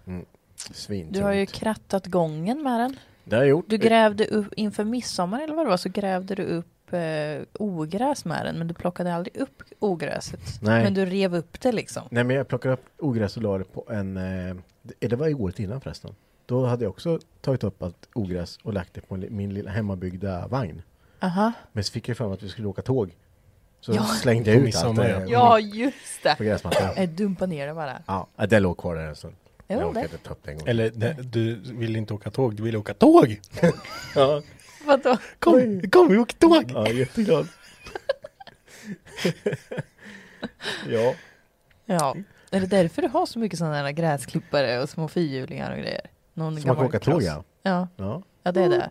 S1: Svin.
S2: Du har ju krattat gången med den.
S1: Det har jag gjort.
S2: Du grävde upp inför midsommar eller vad det var så grävde du upp eh, ogräs med den men du plockade aldrig upp ogräset.
S1: Nej.
S2: Men du rev upp det liksom.
S1: Nej men jag plockade upp ogräs och la det på en... Eh, det- det var i året innan förresten. Då hade jag också tagit upp allt ogräs och lagt det på min lilla hemmabyggda vagn.
S2: Aha.
S1: Men så fick jag för mig att vi skulle åka tåg. Så
S2: Ja.
S1: slängde jag ut allt det
S2: Ja just det.
S1: på gräsmattan.
S2: Jag dumpa ner det bara.
S1: Ja, det låg kvar där en stund.
S2: Jo,
S1: jag orkade
S2: det.
S1: inte ta upp det en gång.
S3: Eller det, du vill inte åka tåg, du vill åka tåg! *laughs*
S1: Ja,
S2: Vadå?
S3: Kom, kom vi åker tåg!
S1: ja jätteglad. *laughs* ja.
S2: Ja. Är det därför du har så mycket sådana här gräsklippare och små fyrhjulingar och grejer? Någon
S1: Så man
S2: gammal
S1: kan åka tåg ja.
S2: Ja.
S1: Ja.
S2: Ja det är det.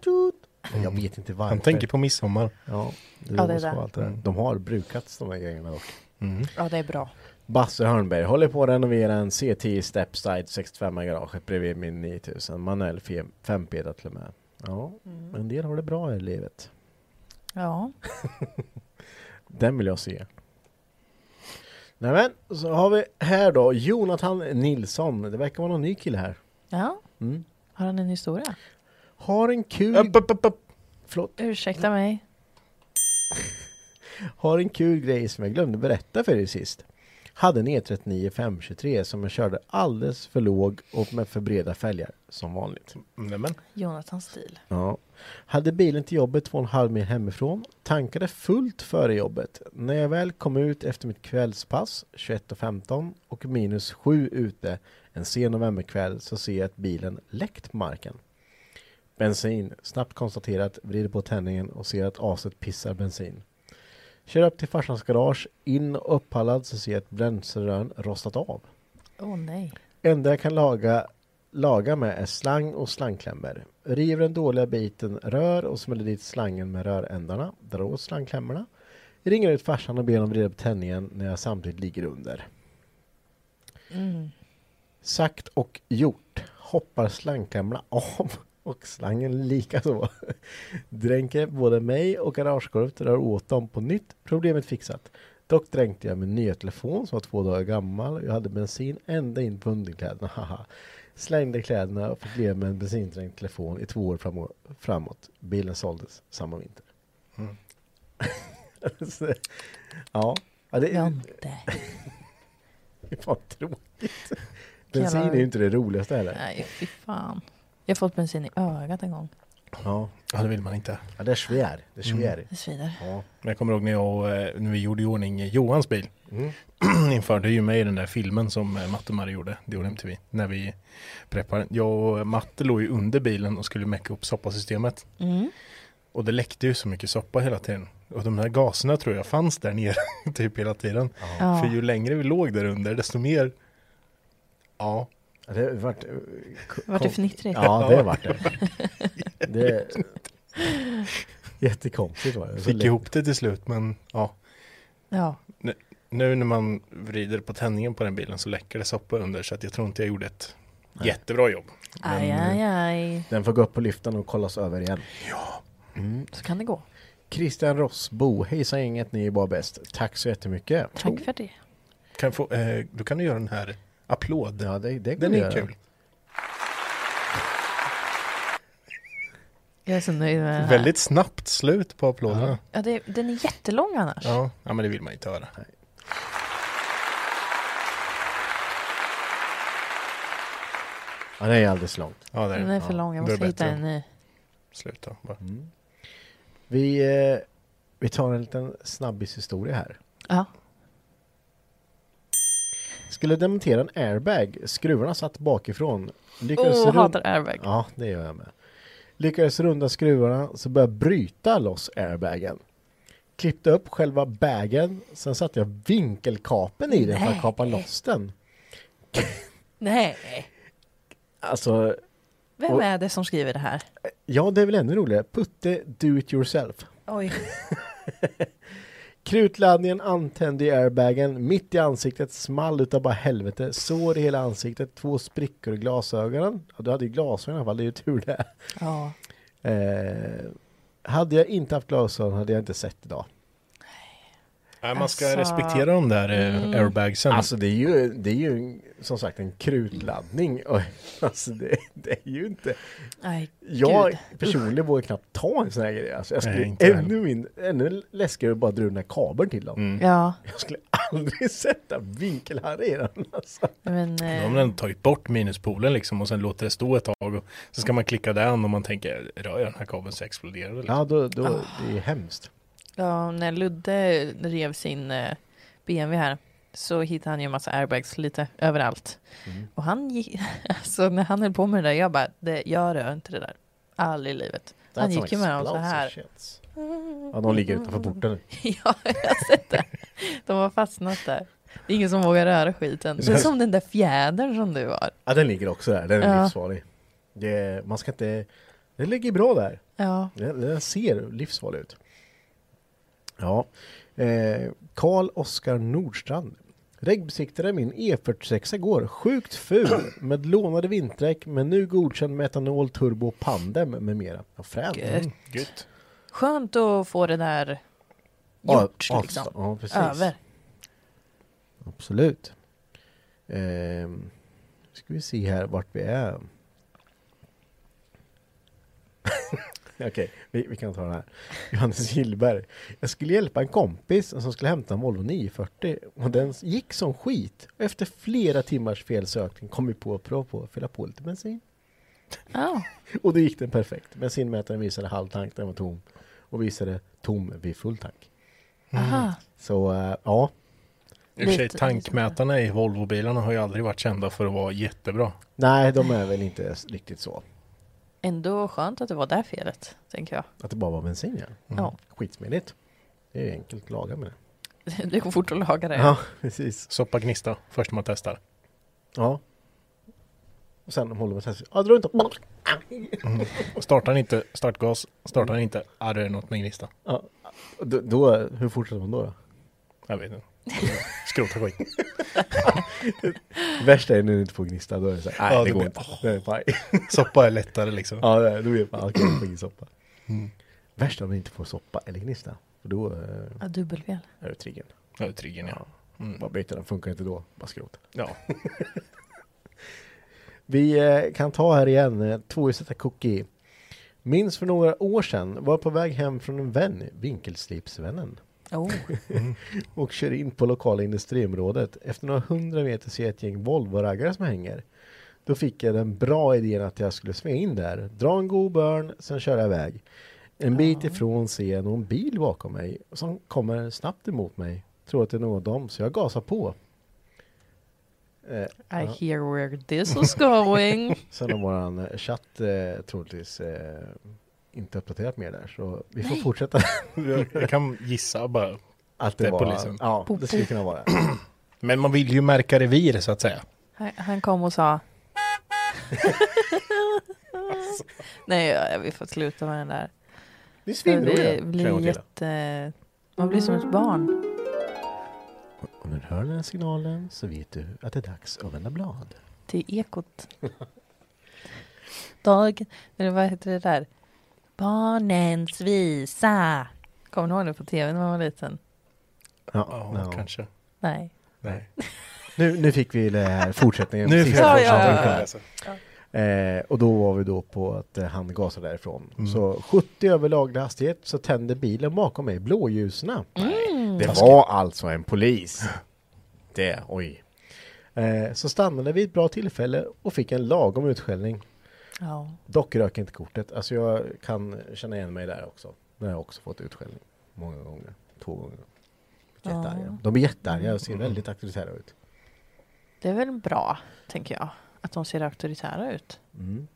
S1: Jag vet inte varför.
S3: Han tänker på midsommar.
S1: Ja, det,
S2: Ja, det är det.
S1: allt det där. De har brukats de här grejerna dock.
S3: Mm.
S2: Ja det är bra.
S1: Basse Hörnberg håller på att renovera en C10 Stepside 65 i garaget bredvid min 9000. Manuell 5P till och med. Ja,
S2: Mm.
S1: en del har det bra i livet.
S2: Ja. *laughs*
S1: Den vill jag se. Nämen, så har vi här då Jonathan Nilsson. Det verkar vara någon ny kille här.
S2: Ja.
S1: Mm.
S2: Har han en historia?
S1: Har en kul...
S3: Upp, upp, upp, upp.
S1: Förlåt.
S2: Ursäkta mig. *laughs*
S1: Har en kul grej som jag glömde berätta för er sist. Hade en E E39 523 som jag körde alldeles för låg och med för breda fälgar som vanligt.
S3: Nämen.
S2: Jonathans stil.
S1: Ja. Hade bilen till jobbet två och en halv mil hemifrån. Tankade fullt före jobbet. När jag väl kom ut efter mitt kvällspass 21.15 och minus 7 ute en sen novemberkväll så ser jag att bilen läckt marken. Bensin. Snabbt konstaterat, vrider på tändningen och ser att aset pissar bensin. Kör upp till farsans garage, in och uppallad så ser jag att bränslerören rostat av.
S2: Åh nej.
S1: Enda jag kan laga, laga med är slang och slangklämmor. River den dåliga biten rör och smäller dit slangen med rörändarna. Drar åt slangklämmorna. Ringer ut farsan och ber honom vrida på tändningen när jag samtidigt ligger under.
S2: Mm.
S1: Sagt och gjort. Hoppar slangklämmorna av och slangen likaså. Dränker både mig och garagegolvet rör åt dem på nytt. Problemet fixat. Dock dränkte jag min nya telefon som var två dagar gammal. Jag hade bensin ända in på underkläderna. Haha. Slängde kläderna och fick leva med en bensindränkt telefon i två år framåt. Bilen såldes samma vinter.
S3: Mm. *laughs*
S1: Ja. ja det, *laughs* det var tråkigt. Bensin är ju inte det roligaste heller.
S2: Nej fy fan. Jag har fått bensin i ögat en gång.
S1: Ja,
S3: Ja, det vill man inte.
S1: ja det är svär. Det är svär.
S2: Det svider.
S1: Ja.
S3: Men jag kommer ihåg när, jag, eh, när vi gjorde i ordning Johans bil.
S1: Mm. *clears throat*
S3: Införde ju mig i den där filmen som eh, Matte och Marie gjorde, det gjorde MTV. När vi preppade. Jag och Matte låg ju under bilen och skulle mecka upp soppasystemet.
S2: Mm.
S3: Och det läckte ju så mycket soppa hela tiden. Och de här gaserna tror jag fanns där nere *laughs* typ hela tiden.
S2: Ja.
S3: För ju längre vi låg där under desto mer Ja,
S1: Det vart... eh,
S2: Vart det fnittrigt?
S1: Ja, det vart det. *laughs* det jättekonstigt var det.
S3: Fick
S1: lätt.
S3: ihop det till slut men ja.
S2: Ja.
S3: När nu när man vrider på tändningen på den bilen så läcker det soppa under så att jag tror inte jag gjorde ett jättebra jobb.
S2: Aj, aj, aj.
S1: Den får gå upp på lyften och kollas över igen.
S3: Ja.
S1: Mm.
S2: Så kan det gå.
S1: Christian Rossbo, hejsan gänget, ni är bara bäst. Tack så jättemycket.
S2: Tack för det.
S3: Kan få, eh, då kan du göra den här applåd.
S1: Ja, det, det
S3: Den är kul.
S2: Jag är så nöjd med den här.
S3: Väldigt snabbt slut på applåderna.
S2: Ja, det, den är jättelång annars.
S3: Ja. ja, men det vill man inte höra.
S1: Ja, det är alldeles långt.
S3: Ja, det
S2: Den är för lång, jag
S3: är
S2: måste hitta en ny.
S3: Sluta bara.
S1: Mm. Vi, eh, vi tar en liten snabbishistoria här.
S2: Ja.
S1: Skulle demontera en airbag. Skruvarna satt bakifrån. Lyckades rund-
S2: hatar airbag.
S1: Ja, det gör jag med. Lyckades runda skruvarna så började jag bryta loss airbagen. Klippte upp själva bagen. Sen satte jag vinkelkapen i den för att kapa loss den.
S2: Nej.
S1: Alltså,
S2: Vem
S1: Och-
S2: är det som skriver det här?
S1: ja det är väl ännu roligare. Putte do it yourself.
S2: Oj. *laughs*
S1: Krutladdningen antände i airbagen. Mitt i ansiktet small utav bara helvete. Sår i hela ansiktet. Två sprickor i glasögonen. Ja, du hade ju glasögon i alla fall. Det är ju tur det.
S2: Ja.
S1: Eh, hade jag inte haft glasögon hade jag inte sett idag.
S3: Nej, man ska
S2: Alltså,
S3: respektera de där eh,
S2: mm.
S3: airbagsen.
S1: Alltså det är ju, det är ju som sagt en krutladdning. Och, alltså det, det är ju inte...
S2: Nej,
S1: Jag
S2: gud.
S1: personligen vågar knappt ta en sån här grej. Alltså jag
S3: Nej,
S1: skulle
S3: inte jag
S1: ännu, min, ännu läskigare att bara dra den här kabeln till dem.
S3: Mm.
S2: Ja,
S1: Jag skulle aldrig *laughs* sätta vinkelharr i den. Alltså.
S2: men...
S3: De
S2: Eh,
S3: har ändå tagit bort minuspolen liksom och sen låter det stå ett tag och så ska man klicka den och man tänker rör jag den här kabeln så exploderar det. Liksom.
S1: Ja, då, då,
S2: Ah.
S1: det är hemskt.
S2: ja, när Ludde rev sin eh, BMW här så hittade han ju en massa airbags lite överallt.
S1: Mm.
S2: Och han gick, *laughs* alltså när han höll på med det där, jag bara, det, jag rör inte det där. Aldrig i livet. Han
S1: That's
S2: gick ju med dem så här.
S1: Ja, de ligger utanför porten. *laughs*
S2: ja, jag har sett det. De har fastnat där. Det är ingen som vågar röra skiten. Det är som den där fjädern som du har.
S1: Ja, den ligger också där. Den är
S2: Ja.
S1: livsfarlig. Det, man ska inte... Den ligger bra där.
S2: Ja,
S1: Den, den ser livsfarlig ut. Ja. Eh, Karl Oskar Nordstrand. Regbesiktade min E46 igår. Sjukt ful med lånade vinterdäck men nu godkänd med etanol, turbo, pandem med mera. Ja, fränt.
S2: Gött.
S3: Mm, gött.
S2: skönt att få det där gjort
S1: ja,
S2: liksom.
S1: Ja, precis.
S2: Över.
S1: Absolut. Ehm, ska vi se här vart vi är. *laughs* *laughs* Okej, vi, vi kan ta den här. Johannes Gillberg. Jag skulle hjälpa en kompis som skulle hämta en Volvo 940 och den gick som skit. Efter flera timmars felsökning kom vi på att prova på att fylla på lite bensin.
S2: Ja, *laughs*
S1: Och då gick den perfekt. Bensinmätaren visade halv tank, den var tom. Och visade tom vid full tank.
S2: aha.
S1: Så äh, ja,
S3: I och för sig, tankmätarna i Volvo-bilarna har ju aldrig varit kända för att vara jättebra.
S1: nej de är väl inte riktigt så.
S2: Ändå skönt att det var där felet, tänker jag.
S1: Att det bara var bensin ja.
S2: Ja,
S1: Skitsmidigt. Det är enkelt att laga med det. *laughs*
S2: det går fort att laga det.
S1: Ja, precis.
S3: Soppa gnista först man testar.
S1: Ja. Och sen håller med test. Ja, dra inte.
S3: Startar den inte startgas, startar den inte, ja det är något med gnista.
S1: Ja. Då, då, hur fortsätter man då? då?
S3: Jag vet inte. Skrota skit.
S1: Värsta är när du inte får gnista. Då är det så här, nej
S3: Ja,
S1: det går
S3: blir-
S1: inte. Det är paj.
S3: Soppa är lättare liksom.
S1: Ja, det är- då vet man okej, jag får ingen soppa.
S3: Mm.
S1: Värst om man inte får soppa eller gnista. För då eh,
S2: Ja, dubbelfel.
S1: är det triggern.
S3: Ja, triggern ja. Mm.
S1: Bara byta den, funkar inte då, bara skrota.
S3: Ja. *laughs*
S1: Vi eh, kan ta här igen, eh, tvåhjulsdrivna cookie. Minns för några år sedan, var på väg hem från en vän, vinkelslipsvännen.
S2: Oh.
S1: och kör in på lokala industriområdet. Efter några hundra meter ser jag ett gäng Volvo-raggare som hänger. Då fick jag den bra idén att jag skulle svänga in där, dra en god börn, sen köra iväg. En bit ifrån ser jag någon bil bakom mig som kommer snabbt emot mig. Tror att det är någon av dem, så jag gasar på. Eh,
S2: I
S1: ja.
S2: hear where this is going. *laughs*
S1: Sen har våran chatt eh, troligtvis eh, inte uppdaterat mer där, så vi får
S2: Nej.
S1: fortsätta. *laughs*
S3: Jag, jag kan gissa bara.
S1: att
S3: Det
S1: det var,
S3: polisen.
S1: Ja, det skulle kunna vara. *clears throat*
S3: Men man vill ju märka revir så att säga.
S2: Han, han kom och sa *laughs* Nej, ja, vi får sluta med den där.
S1: Det är svinroliga.
S2: blir jätte... Man blir som ett barn.
S1: När du hör den här signalen så vet du att det är dags att vända blad.
S2: Till Ekot. *laughs* Dag, eller vad heter det där? Barnens visa. Kommer ni ihåg det på tv när man var liten?
S1: Ja,
S3: Ja, kanske.
S2: Nej.
S3: Nej. *laughs*
S1: Nu, nu fick vi det här fortsättningen.
S3: Nu fick jag
S2: Ja, ja.
S1: Eh, och då var vi då på att eh, han gasade därifrån.
S3: Mm.
S1: Så 70 över laglig hastighet så tände bilen bakom mig blåljusen.
S2: Mm.
S1: Det var alltså en polis. Det, oj. Eh, så stannade vi ett bra tillfälle och fick en lagom utskällning.
S2: Ja.
S1: Dock rök inte kortet. Alltså jag kan känna igen mig där också. Där har jag också fått utskällning. Många gånger. Två gånger. Jättearga. De är jättearga och ser väldigt auktoritära ut.
S2: Det är väl bra, tänker jag. Att de ser auktoritära ut.
S1: Mm.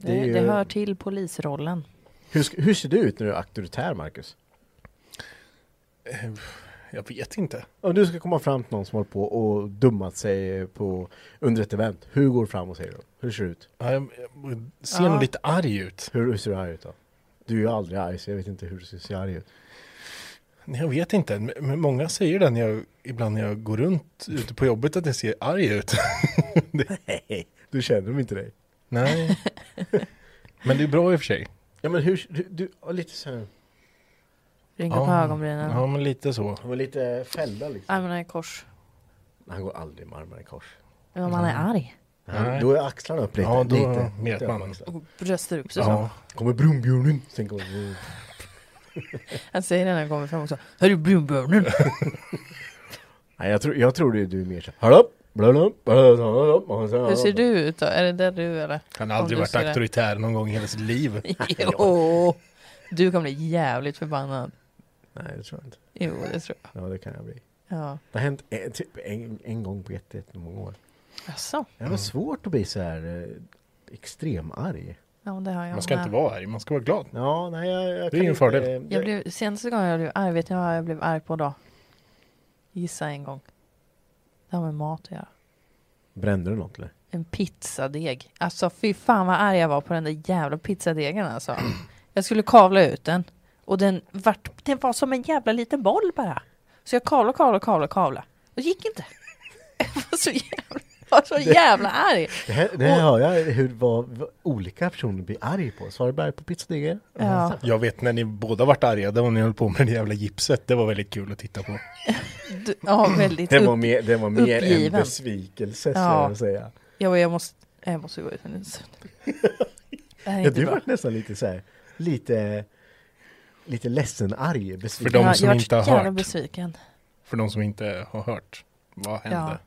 S2: Det,
S1: Det ju-
S2: det hör till polisrollen.
S1: Hur, hur ser du ut när du är auktoritär, Marcus?
S3: Jag vet inte.
S1: Om du ska komma fram till någon som håller på och dummat sig på, under ett event. Hur går du fram och säger då? Hur ser du ut?
S3: Ja, Jag jag ser
S2: Ja.
S3: nog lite arg ut.
S1: Hur, hur ser du arg ut då? Du är ju aldrig arg så jag vet inte hur du ser arg ut.
S3: Nej, Jag vet inte. Men- många säger det när jag, ibland när jag går runt ute på jobbet att jag ser arg ut. *laughs*
S1: Nej, du känner de inte dig.
S3: Nej. *laughs* Men det är bra i och för sig.
S1: Ja men hur, du, du lite så här.
S2: Rynka på ögonbrynen.
S3: Ja, men lite så.
S1: Han var lite fällda liksom.
S2: Armarna i kors.
S1: Han går aldrig med armarna i kors.
S2: Men om man är arg.
S1: Han,
S3: Nej.
S1: då är axlarna upp lite.
S3: Ja, då
S1: lite,
S3: vet man.
S2: Och bröstar upp sig så.
S3: Ja.
S1: Kommer brunbjörnen. Sen kommer...
S2: Han säger det när han kommer fram också. Hörru brunbjörnen. *laughs*
S1: Nej, jag tror, jag tror det är du är mer så. Hallå?
S2: Hur ser du ut då? Är det där du eller?
S3: Han har aldrig
S2: du
S3: varit
S2: det.
S3: auktoritär någon gång i hela sitt liv. *laughs*
S2: Jo. Du kommer bli jävligt förbannad.
S1: Nej, det tror jag inte.
S2: Jo, det tror jag.
S1: Ja, det kan jag bli.
S2: Ja.
S1: Det har hänt en, typ en, en gång på jätte- jättemånga år.
S2: Jaså?
S1: Det var svårt att bli så här eh, extremarg.
S2: Ja, det har jag
S3: Man ska
S2: med.
S3: inte vara arg, man ska vara glad.
S1: Ja, nej, jag, jag
S3: Det är ingen fördel.
S1: eh,
S2: Jag blev, senaste gången jag blev arg, vet ni vad jag blev arg på då? Gissa en gång. Det har med mat att göra.
S1: Brände du något eller?
S2: En pizzadeg. Alltså fy fan vad arg jag var på den där jävla pizzadegen alltså. Jag skulle kavla ut den. Och den, vart, den var som en jävla liten boll bara. Så jag kavlade, kavlade, kavlade, kavlade. Och det gick inte. *laughs* Jag var så jävla, var så jävla arg.
S1: Det här, det här hör jag hur vad, vad olika personer blir arg på. Arg på pizzadegen?
S2: Ja.
S3: Jag vet när ni båda vart arga, det var när ni höll på med det jävla gipset. Det var väldigt kul att titta på.
S2: Du, ja, väldigt
S1: Det var
S2: upp,
S1: mer, det var mer en
S2: uppgiven.
S1: besvikelse,
S2: Ja.
S1: ja. jag säga.
S2: jag, jag, måste, jag måste gå ut en stund. *laughs* Det här är
S1: Ja, du
S2: bra.
S1: var nästan lite så här, lite, lite ledsen, arg, besviken.
S3: För de som
S2: jag
S3: inte har hört.
S2: besviken.
S3: För de som inte har hört. Vad hände?
S2: Ja.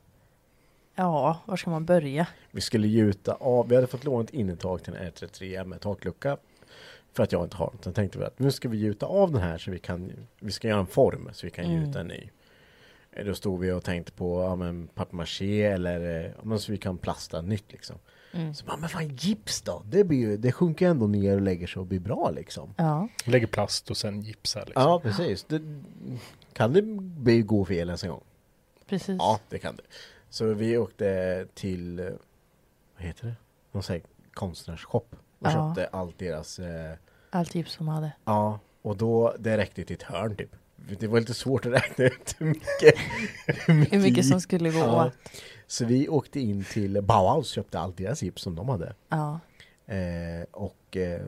S2: Ja, var ska man börja?
S1: Vi skulle gjuta av, vi hade fått låna ett innertak till en R33 med taklucka. För att jag inte har något. Sen tänkte vi att nu ska vi gjuta av den här så vi kan, vi ska göra en form så vi kan
S2: Mm.
S1: gjuta en ny. Eh, Då stod vi och tänkte på, ja men papier-maché eller, eh, ja, men så vi kan plasta nytt liksom.
S2: Mm.
S1: Så bara, men fan gips då? Det, blir ju, det sjunker ju ändå ner och lägger sig och blir bra liksom.
S2: Ja.
S3: Lägger plast och sen gipsar liksom.
S1: Ja, precis. Det, kan det bli gå fel ens en gång?
S2: Precis.
S1: Ja, det kan det. Så vi åkte till, vad heter det? Någon sån här konstnärsshop. Och
S2: Ja.
S1: köpte allt deras, eh,
S2: Allt tips de hade.
S1: ja. Och då, det räckte till ett hörn typ. Det var lite svårt att räkna ut hur mycket,
S2: Hur mycket som
S1: gick.
S2: skulle gå
S1: Ja.
S2: åt.
S1: Så vi åkte in till Bauhaus och köpte allt deras gips som de hade.
S2: Ja.
S1: Eh, och eh,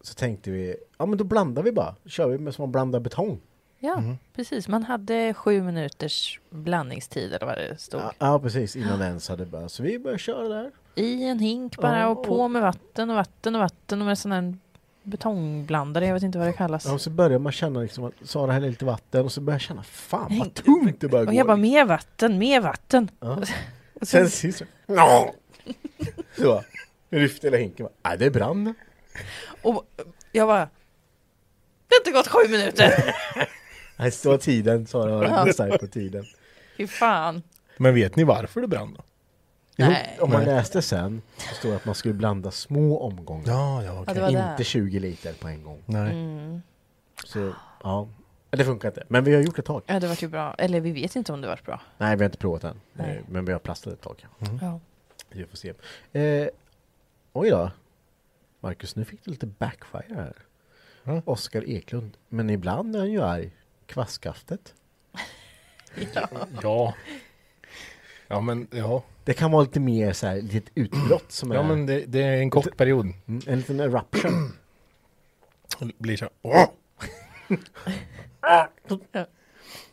S1: så tänkte vi, ja men då blandar vi bara. Kör vi med som man blandar betong.
S2: Ja, precis. Man hade sju minuters blandningstid eller vad det stod.
S1: Ja, ja precis, innan den ens hade börjat. Så vi började köra där.
S2: I en hink bara
S1: Ja,
S2: och på
S1: och-
S2: med vatten och vatten och vatten och med sån här betongblandare. Jag vet inte vad det kallas.
S1: Ja, och så började man känna liksom att Sara hällde lite vatten och så började jag känna fan vad tungt det börjar
S2: Och
S1: gå.
S2: jag bara mer vatten, mer vatten.
S1: Ja. *laughs*
S2: Och
S1: Sen sist så, så lyfte hela hinken. Nej, det brann.
S2: och jag bara Det har inte gått sju minuter!
S1: Nej, så var tiden, Sara var på tiden.
S2: Fy fan.
S3: Men vet ni varför det brann då?
S1: Jo,
S2: Nej.
S1: om man
S3: Nej.
S1: läste sen så står det att man skulle blanda små omgångar.
S3: Ja, ja,
S2: Ja, det var
S1: inte
S2: det.
S1: 20 liter på en gång.
S3: Nej.
S2: Mm.
S1: Så ja, det funkar inte. Men vi har gjort ett tag.
S2: Ja, det var ju bra. Eller vi vet inte om det var bra.
S1: Nej, vi har inte provat än.
S2: Nej.
S1: Eh, Men vi har plastat ett tag.
S2: Ja.
S1: Vi får se. Eh, oj då. Marcus, nu fick du lite backfire här.
S3: Ja.
S1: Oskar Eklund. Men ibland är han ju arg. Kvastskaftet. *laughs*
S3: Ja. Ja men ja.
S1: Det kan vara lite mer så här, litet utbrott som
S3: Ja
S1: är
S3: men det, det är en kort period.
S1: Mm, en liten eruption.
S3: Det blir så här, Åh!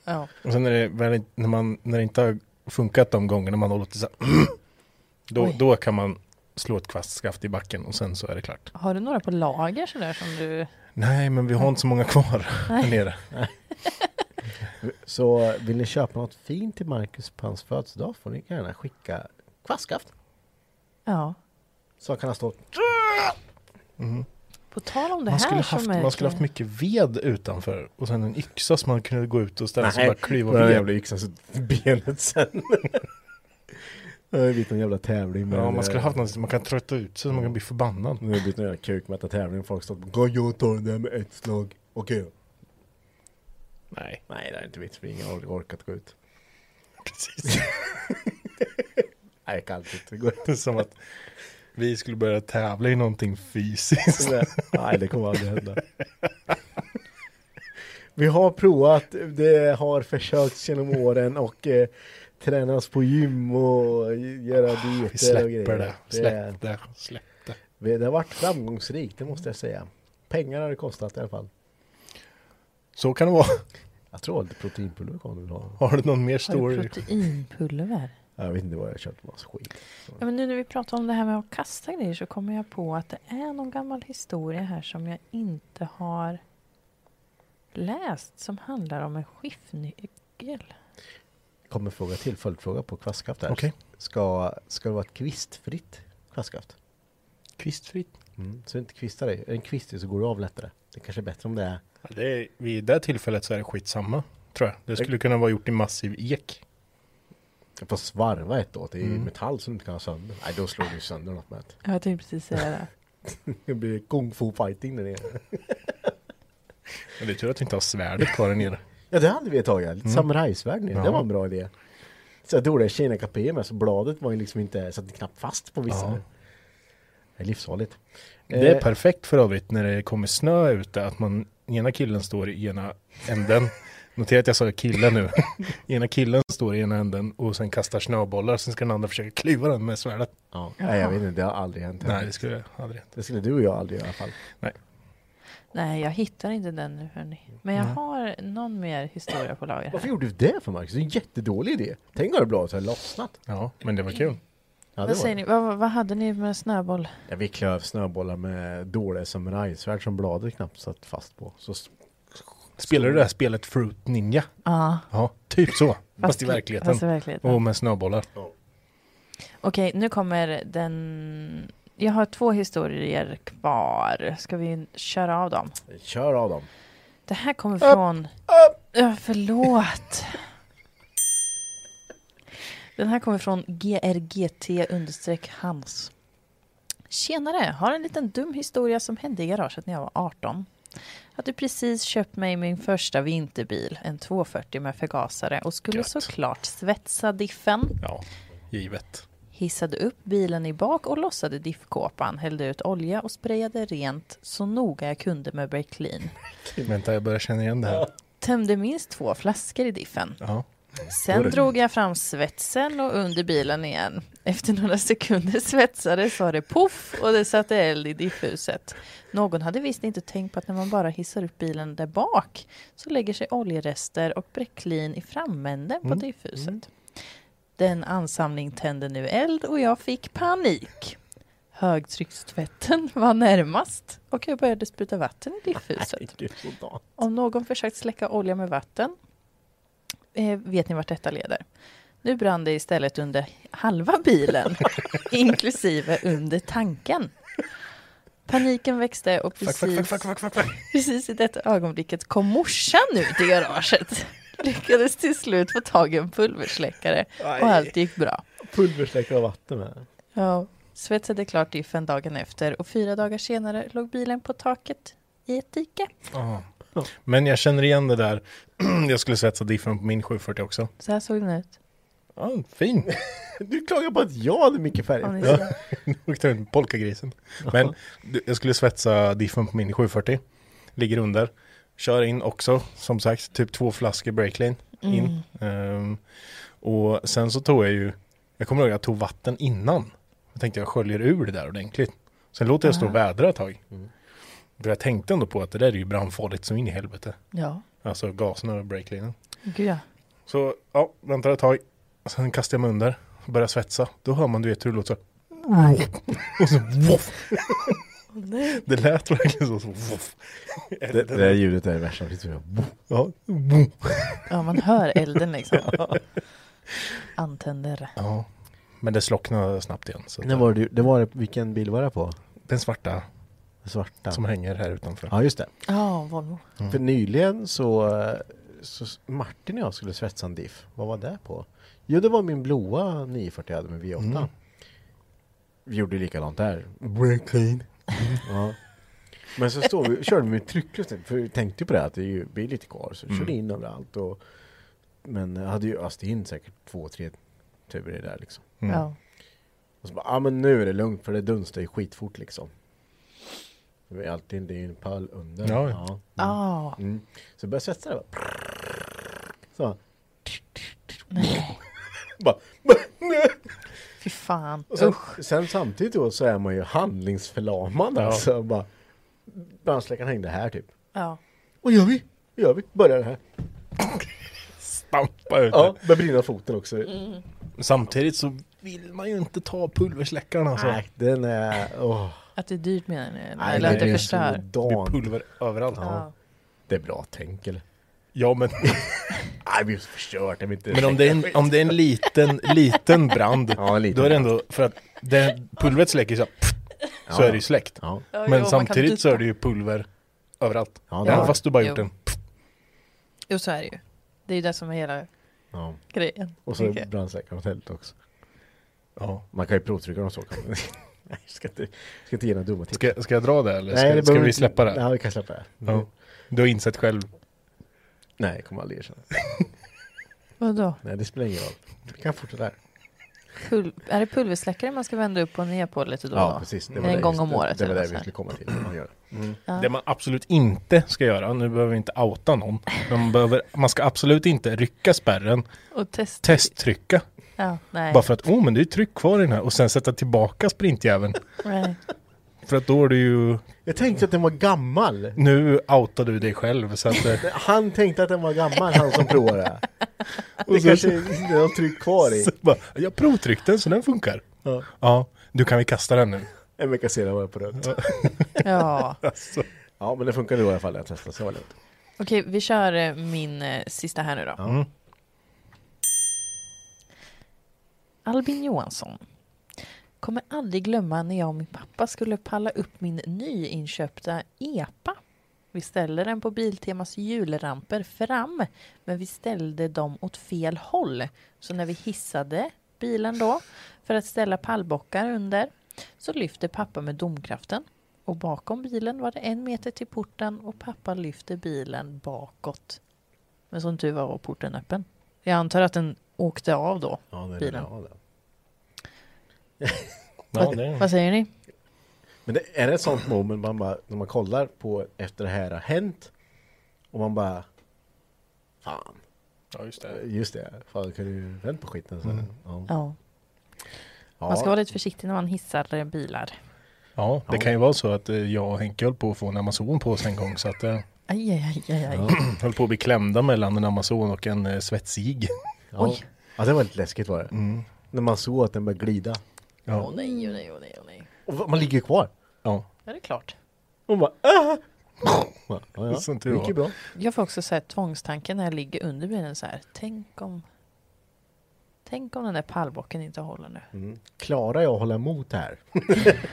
S2: Ja.
S3: Och sen är det väl, när, man, när det inte har funkat de gångerna man har låtit så här, *clears throat* då, då kan man slå ett kvastskaft i backen och sen så är det klart.
S2: Har du några på lager sådär som du...
S3: Nej men vi har inte så många kvar här
S2: Nej.
S3: nere.
S1: Så vill ni köpa något fint till Marcus på hans födelsedag får ni gärna skicka kvastskaft.
S2: Ja.
S1: Så kan han stå
S2: På tal om det
S3: Man
S2: här
S3: skulle, haft,
S2: är...
S3: man skulle haft mycket ved utanför och sen en yxa som man kunde gå ut och ställa sig och bara klyva
S1: den
S3: ved.
S1: jävla yxan så benet sen. *laughs* Det har blivit någon jävla tävling med
S3: Ja, man skulle haft något som man kan trötta ut sig så man kan bli förbannad.
S1: Nu har det blivit någon jävla kukmätartävling. Folk står på Kan jag ta den där med ett slag? Okej då.
S3: Nej.
S1: Nej det är inte vits för ingen har orkat gå ut. *laughs*
S3: Precis.
S1: Nej jag kan inte. Det går
S3: är som att *laughs* vi skulle börja tävla i någonting fysiskt.
S1: inte. Nej det kommer aldrig hända. Vi har provat, det har försökts genom åren och eh, tränas på gym och göra
S3: Vi
S1: dieter och
S3: släpper
S1: grejer.
S3: det. Släpp det. Släpp det.
S1: Det har varit framgångsrikt, det måste jag säga. Pengar har det kostat i alla fall.
S3: Så kan det vara.
S1: Jag tror lite proteinpulver kommer du ha.
S3: Har du någon mer
S2: Har du
S3: story?
S2: proteinpulver?
S1: Jag vet inte vad jag har köpt, massa skit.
S2: Ja, men nu när vi pratar om det här med att kasta grejer så kommer jag på att det är någon gammal historia här som jag inte har läst som handlar om en skiftnyckel.
S1: Kommer fråga till, följdfråga på kvastskaft här.
S3: Okej.
S1: Ska, ska det vara ett kvistfritt kvastskaft?
S3: Kvistfritt.
S1: Mm. Så det inte kvistar dig. Är det en kvistig så går du av lättare. Det kanske är bättre om det är
S3: Ja, det är, vid det tillfället så är det skitsamma. Tror jag. Det skulle kunna vara gjort i massiv ek.
S1: Jag får svarva ett år. Det är
S3: Mm.
S1: metall som du inte kan ha sönder. Nej, då slår du sönder något med det.
S2: Jag tänkte precis säga det. *laughs*
S1: Det blir kung fu fighting där nere.
S3: Men det är tur att vi inte har svärdet kvar där nere. *laughs*
S1: Ja, det hade vi ett tag. ja. Lite
S3: Mm.
S1: samurajsvärd nere. Det
S3: Ja.
S1: var en bra idé. Så jag tog det Kina Capé med, så bladet var ju liksom inte, satt knappt fast på vissa.
S3: Ja.
S1: Det är livsfarligt.
S3: Det är
S1: Eh,
S3: perfekt för övrigt när det kommer snö ute att man ena killen står i ena änden. Notera att jag sa killen nu. *laughs* ena killen står i ena änden och sen kastar snöbollar. Sen ska den andra försöka klyva den med svärdet.
S1: Ja. Nej, jag vet inte, det har aldrig hänt.
S3: Nej, det skulle aldrig hänt.
S1: Det skulle du och jag aldrig i alla fall.
S2: Nej, jag hittar inte den nu hörni. Men jag
S1: Nej.
S2: har någon mer historia på lager
S1: Varför
S2: här.
S1: gjorde du det för Marcus? Det är en jättedålig idé. Tänk om det bladet hade lossnat.
S3: Ja, men det var kul.
S1: Ja, det
S2: Vad
S1: var
S2: säger
S1: det.
S2: ni? Vad, vad hade ni med snöboll?
S1: Ja, vi klöv snöbollar med dåliga samurajsvärd som bladet knappt satt fast på. Så
S3: Spelar du det här spelet Fruit Ninja?
S2: Ja.
S3: Ja, typ så. Fast, i verkligheten.
S2: Fast i verkligheten.
S3: Och med snöbollar.
S2: Okej, nu kommer den... Jag har två historier kvar. Ska vi köra av dem?
S1: kör av dem.
S2: Det här kommer från... Ja, förlåt. Den här kommer från grgt-hans. Tjenare, har en liten dum historia som hände i garaget när jag var 18. Hade precis köpt mig min första vinterbil, en 240 med förgasare och skulle
S3: Gött.
S2: såklart svetsa diffen.
S3: Ja, givet.
S2: Hissade upp bilen i bak och lossade diffkåpan, hällde ut olja och sprayade rent så noga jag kunde med Break-Clean.
S3: Vänta, jag börjar känna igen det här.
S2: Tömde minst två flaskor i diffen.
S3: Ja.
S2: Sen drog jag fram svetsen och under bilen igen. Efter några sekunder svetsade sa det poff och det satte eld i diffuset. Någon hade visst inte tänkt på att när man bara hissar upp bilen där bak så lägger sig oljerester och bräcklin i framänden på
S3: Mm.
S2: diffuset. Den ansamling tände nu eld och jag fick panik. Högtryckstvätten *laughs* var närmast och jag började spruta vatten i diffuset. Om någon försökt släcka olja med vatten eh, vet ni vart detta leder. Nu brann det istället under halva bilen, *laughs* inklusive under tanken. Paniken växte och precis,
S3: fuck, fuck, fuck, fuck, fuck.
S2: precis i detta ögonblicket kom morsan ut i garaget. Lyckades till slut få tag i en pulversläckare
S1: Aj.
S2: och allt gick bra.
S1: Pulversläckare och vatten med.
S2: Ja, svetsade klart diffen dagen efter och fyra dagar senare låg bilen på taket i ett dike.
S3: Ja. Men jag känner igen det där. *clears throat* jag skulle svetsa diffen på min 740 också.
S2: Så här såg den ut.
S3: Ja, fin. *laughs*
S1: Du klagar på att jag hade mycket färg.
S2: Om ni
S3: Ja.
S2: ser. *laughs*
S3: Nu åkte den polkagrisen. Men du, jag skulle svetsa diffen på min 740. Ligger under. Kör in också, som sagt, typ två flaskor breaklane in. Ehm, och sen så tog jag ju, jag kommer ihåg att jag tog vatten innan. Jag tänkte jag sköljer ur det där ordentligt. Sen låter jag stå och vädra ett tag. För jag tänkte ändå på att det där är ju brandfarligt som in i helvete.
S2: Ja,
S3: Alltså gaserna och breaklinen.
S2: gud ja.
S3: Så ja, väntar ett tag. Sen kastar jag mig under. Börjar svetsa. Då hör man du vet hur det låter så. *laughs* Och så voff. Det lät verkligen så. så.
S1: Det, det där ljudet är det värsta. Det
S3: Ja.
S2: Ja, man hör elden liksom. *laughs* Antänder.
S3: ja. Men det slocknade snabbt igen. Så
S1: När var det, det var, vilken bil var det på?
S3: Den svarta
S1: svarta.
S3: som hänger här utanför.
S1: Ja, just det.
S2: Ja, Volvo.
S1: För nyligen så, så Martin och jag skulle svetsa en diff. Vad var det på? Jo, det var min blåa 940 jag hade med V8.
S3: Mm.
S1: Vi gjorde likadant där. Break clean. *laughs* ja. Men så står vi, körde vi med trycklöst, för vi tänkte ju på det att det är ju blir lite kvar, så
S3: Mm.
S1: körde in överallt. Och, men jag hade ju öst in säkert två, tre turer där liksom.
S3: Mm.
S2: Ja.
S1: Och så bara, ja ah, men nu är det lugnt för det dunstar ju skitfort liksom. Det är alltid, det är en pall under.
S3: Ja.
S1: ja.
S2: Ah,
S1: Mm. Så jag började svetsa bara. Så.
S2: nej. *laughs*
S1: bara.
S2: Fy fan.
S1: Och sen,
S2: Usch.
S1: sen samtidigt då så är man ju handlingsförlamad
S3: Ja.
S1: alltså. Bara, brandsläckaren hängde här typ.
S2: Ja.
S1: Vad gör vi? Vad gör vi? Börjar det här.
S3: Stampa ut
S1: Ja, börjar brinna foten också.
S2: Mm.
S3: Samtidigt så vill man ju inte ta pulversläckaren alltså.
S1: Nej, den är... Åh.
S2: Att det är dyrt menar ni?
S1: Nej,
S2: Eller att det
S1: är
S2: förstör?
S1: så
S3: Det blir pulver överallt.
S2: Ja.
S1: Det är bra tänk eller?
S3: Ja men, *laughs*
S1: Nej, vi har förstört. Jag inte
S3: men om, det är en, *laughs* om det är en liten, liten brand. *laughs*
S1: Ja, en liten
S3: Då är det ändå, för att det, pulvret släcker så, så
S1: Ja.
S3: är det ju släckt.
S1: Ja.
S3: Men
S2: jo,
S3: samtidigt så är det ju pulver överallt.
S1: Ja, det
S3: Även
S1: är
S3: fast du bara
S2: Jo.
S3: gjort en
S2: Jo, så är det ju. Det är ju det som är hela
S1: ja.
S2: grejen.
S1: Och så åt helvete också.
S3: Ja.
S1: Man kan ju provtrycka dem så. Nej, jag ska inte, ska inte ge några dumma tips.
S3: Ska, ska jag dra det eller
S1: Nej,
S3: ska,
S1: det
S3: ska vi släppa det?
S1: Ja, vi kan släppa det.
S3: Ja. Du har insett själv.
S1: Nej, jag kommer aldrig erkänna. *laughs*
S2: Vadå?
S1: Nej, det spelar ingen roll. Vi kan fortsätta här.
S2: Pul- är det pulversläckare man ska vända upp och ner på lite då och
S1: Ja,
S2: då?
S1: precis. Det
S2: En
S1: var det,
S2: gång
S1: just
S2: om
S1: det-
S2: året
S1: Det var
S2: eller
S1: det vi skulle komma till. Man gör.
S2: Ja.
S3: Det man absolut inte ska göra, nu behöver vi inte outa någon, men man, behöver, man ska absolut inte rycka spärren,
S2: Och test.
S3: testtrycka.
S2: Ja.
S3: Bara för att, oh men det är tryck kvar i den här och sen sätta tillbaka sprintjäveln.
S2: nej.
S3: För att då är det ju,
S1: Jag tänkte att den var gammal.
S3: nu outar du dig själv så att eh, *laughs*
S1: Han tänkte att den var gammal, han som provade. Det
S3: Och så-
S1: kanske är något tryck kvar i. *laughs*
S3: bara, jag provtryckte den så den funkar.
S1: Ja.
S3: Ja, du kan vi kasta den nu.
S1: En vecka senare var jag på rött.
S2: Ja. *laughs*
S3: Alltså.
S1: Ja, men det funkade då i alla fall. Jag testade, så var det lugnt.
S2: Okej, vi kör eh, min eh, sista här nu då.
S3: Mm.
S2: Albin Johansson. Kommer aldrig glömma när jag och min pappa skulle palla upp min nyinköpta EPA. Vi ställde den på Biltemas julramper fram, men vi ställde dem åt fel håll. Så när vi hissade bilen då för att ställa pallbockar under så lyfter pappa med domkraften. Och bakom bilen var det en meter till porten och pappa lyfter bilen bakåt. Men som tur var var porten öppen. Jag antar att den åkte av då.
S1: Ja, det är
S2: Bilen.
S1: bra det.
S3: Ja, det,
S2: Vad säger ni?
S1: Men det, är det ett sånt moment man bara, när man kollar på efter det här har hänt och man bara Fan,
S3: ja, just det.
S1: just det, fan kan du vänt på skiten så.
S3: Mm.
S1: Ja.
S2: Ja. Man ska vara lite försiktig när man hissar bilar.
S3: Ja, det
S1: Ja.
S3: kan ju vara så att eh, jag och Henke höll på att få en Amazon på oss en gång så att eh,
S2: Aj, aj, aj, aj, *clears throat*
S3: höll på att bli klämda mellan en Amazon och en eh, svetsig.
S1: Ja.
S2: Oj.
S1: ja, det var lite läskigt var det.
S3: Mm.
S1: När man såg att den började glida.
S2: Åh
S3: Ja,
S2: nej, åh nej, åh nej, åh nej.
S1: Och man ligger kvar.
S3: ja.
S2: Ja, det är klart.
S1: Man bara ah! *laughs* ja, ja.
S3: Som
S1: Det gick ju bra.
S2: Jag får också säga tvångstanken när jag ligger under bilen så här. Tänk om... Tänk om den där pallbocken inte håller nu.
S1: Mm. Klarar jag att hålla emot här? *laughs*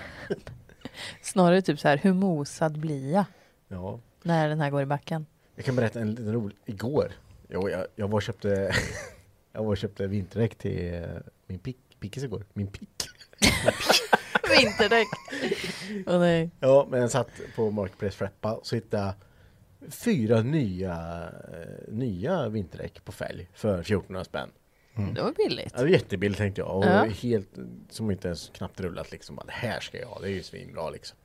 S2: Snarare typ så här, hur mosad blir jag
S1: Ja.
S2: när den här går i backen?
S1: Jag kan berätta en liten rolig, igår. Jo, jag, jag var och köpte, jag var och köpte vinterdäck till eh, min pick, pickis igår. Min pick. *laughs*
S2: Vinterdäck! *laughs* Åh nej.
S1: Ja, men jag satt på Marketplace Freppa och så hittade jag fyra nya, eh, nya vinterdäck på fälg för 1400 spänn.
S2: Det var billigt.
S1: Ja, det var jättebilligt tänkte jag och
S2: Ja.
S1: helt, som inte ens knappt rullat liksom. Bara, Det här ska jag ha, det är ju svinbra liksom.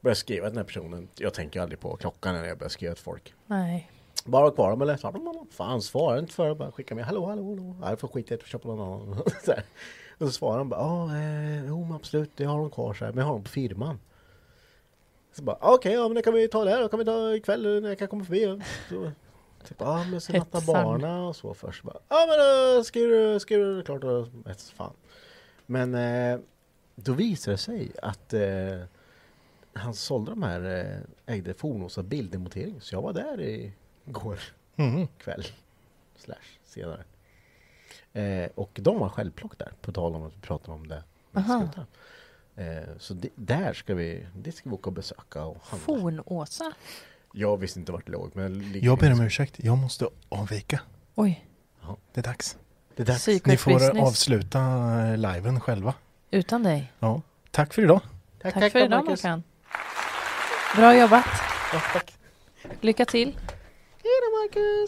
S1: Börjar skriva till den här personen. Jag tänker aldrig på klockan när jag börjar skriva till folk.
S2: Nej.
S1: Bara ha kvar dem eller så. Fan svarar inte för det. Bara skicka med. Hallå hallå hallå. Nej, jag får skita i det och köpa någon annan. *laughs* så här. och så svarar han bara. Ja eh, jo absolut. Jag har dem kvar så här. Men jag har dem på firman. Så bara okej ja men det kan vi ta där. Då kan vi ta ikväll när jag kan komma förbi. Så, typ ja men så natta barna och så först. Ja men då skriver du skriver du klart och fan. Men eh, då visade det sig att eh, han sålde de här eh, ägde Fornosa bilddemontering. Så jag var där i går
S3: Mhm.
S1: kväll. Slash senare. Eh, och de var självplock där. På tal om att vi pratar om det. Eh, så det, där ska vi, det ska vi åka och besöka och handla.
S2: Fornåsa.
S1: Jag visste inte vart det låg. Men
S3: Jag ber om ursäkt, jag måste avvika.
S2: Oj.
S3: Det är dags.
S1: Det är dags.
S3: Ni får
S2: business.
S3: avsluta eh, liven själva.
S2: Utan dig.
S3: Ja. Tack för idag.
S2: Tack, för idag Mackan. Bra jobbat. Lycka till.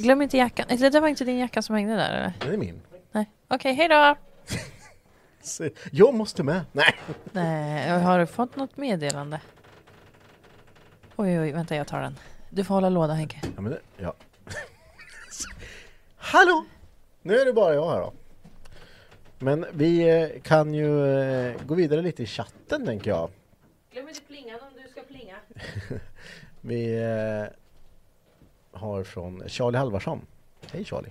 S2: Glöm inte jackan. Eller det var inte din jacka som hängde där eller?
S1: Det är min.
S2: Nej. Okej, hej då. *laughs*
S1: Jag måste med. Nej.
S2: Nej, har du fått något meddelande? Oj, oj, vänta jag tar den. Du får hålla låda Henke.
S1: Ja, men det, ja. *laughs* Hallå! Nu är det bara jag här då. Men vi eh, kan ju eh, gå vidare lite i chatten tänker jag.
S2: Glöm inte plingan om du ska plinga. *laughs*
S1: Vi eh, har från Charlie Halvarsson. Hej Charlie!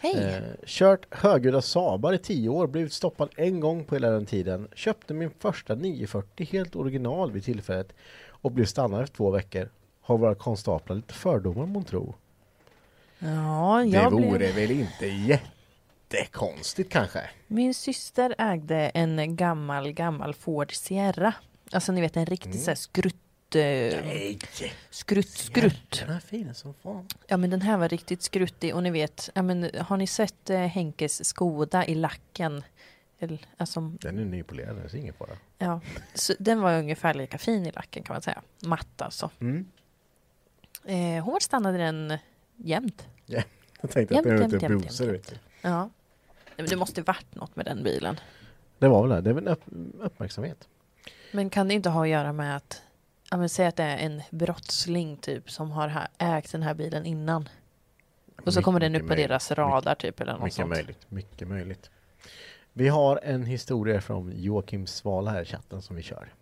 S2: Hej!
S1: Eh, kört högljudda Sabar i tio år, blivit stoppad en gång på hela den tiden. Köpte min första 940 helt original vid tillfället och blev stannad efter två veckor. Har våra konstaplar lite fördomar månntro?
S2: Ja,
S1: Det
S2: jag
S1: vore
S2: blev...
S1: väl inte jättekonstigt kanske?
S2: Min syster ägde en gammal, gammal Ford Sierra. Alltså ni vet en riktig
S1: Mm.
S2: så här skrutt... Eh, skrutt, skrutt.
S1: Den är fin som fan.
S2: Ja men den här var riktigt skruttig och ni vet, ja, men, har ni sett eh, Henkes Skoda i lacken? Eller, alltså,
S1: Den är nypolerad, det är ingen fara.
S2: ja, så den var ungefär lika fin i lacken kan man säga. Matt alltså.
S1: Mm.
S2: Eh, hon stannade den jämt.
S1: Ja, jag tänkte
S2: Jämt,
S1: att är
S2: jämt,
S1: lite busar vet du.
S2: Ja. Men det måste varit något med den bilen.
S1: Det var väl det, det är väl upp, uppmärksamhet.
S2: Men kan det inte ha att göra med att, ja men säg att det är en brottsling typ som har ha- ägt den här bilen innan. Och så kommer den upp på
S1: möjligt.
S2: deras radar typ eller något
S1: Mycket
S2: sånt.
S1: möjligt, mycket möjligt. Vi har en historia från Joakim Svala här i chatten som vi kör.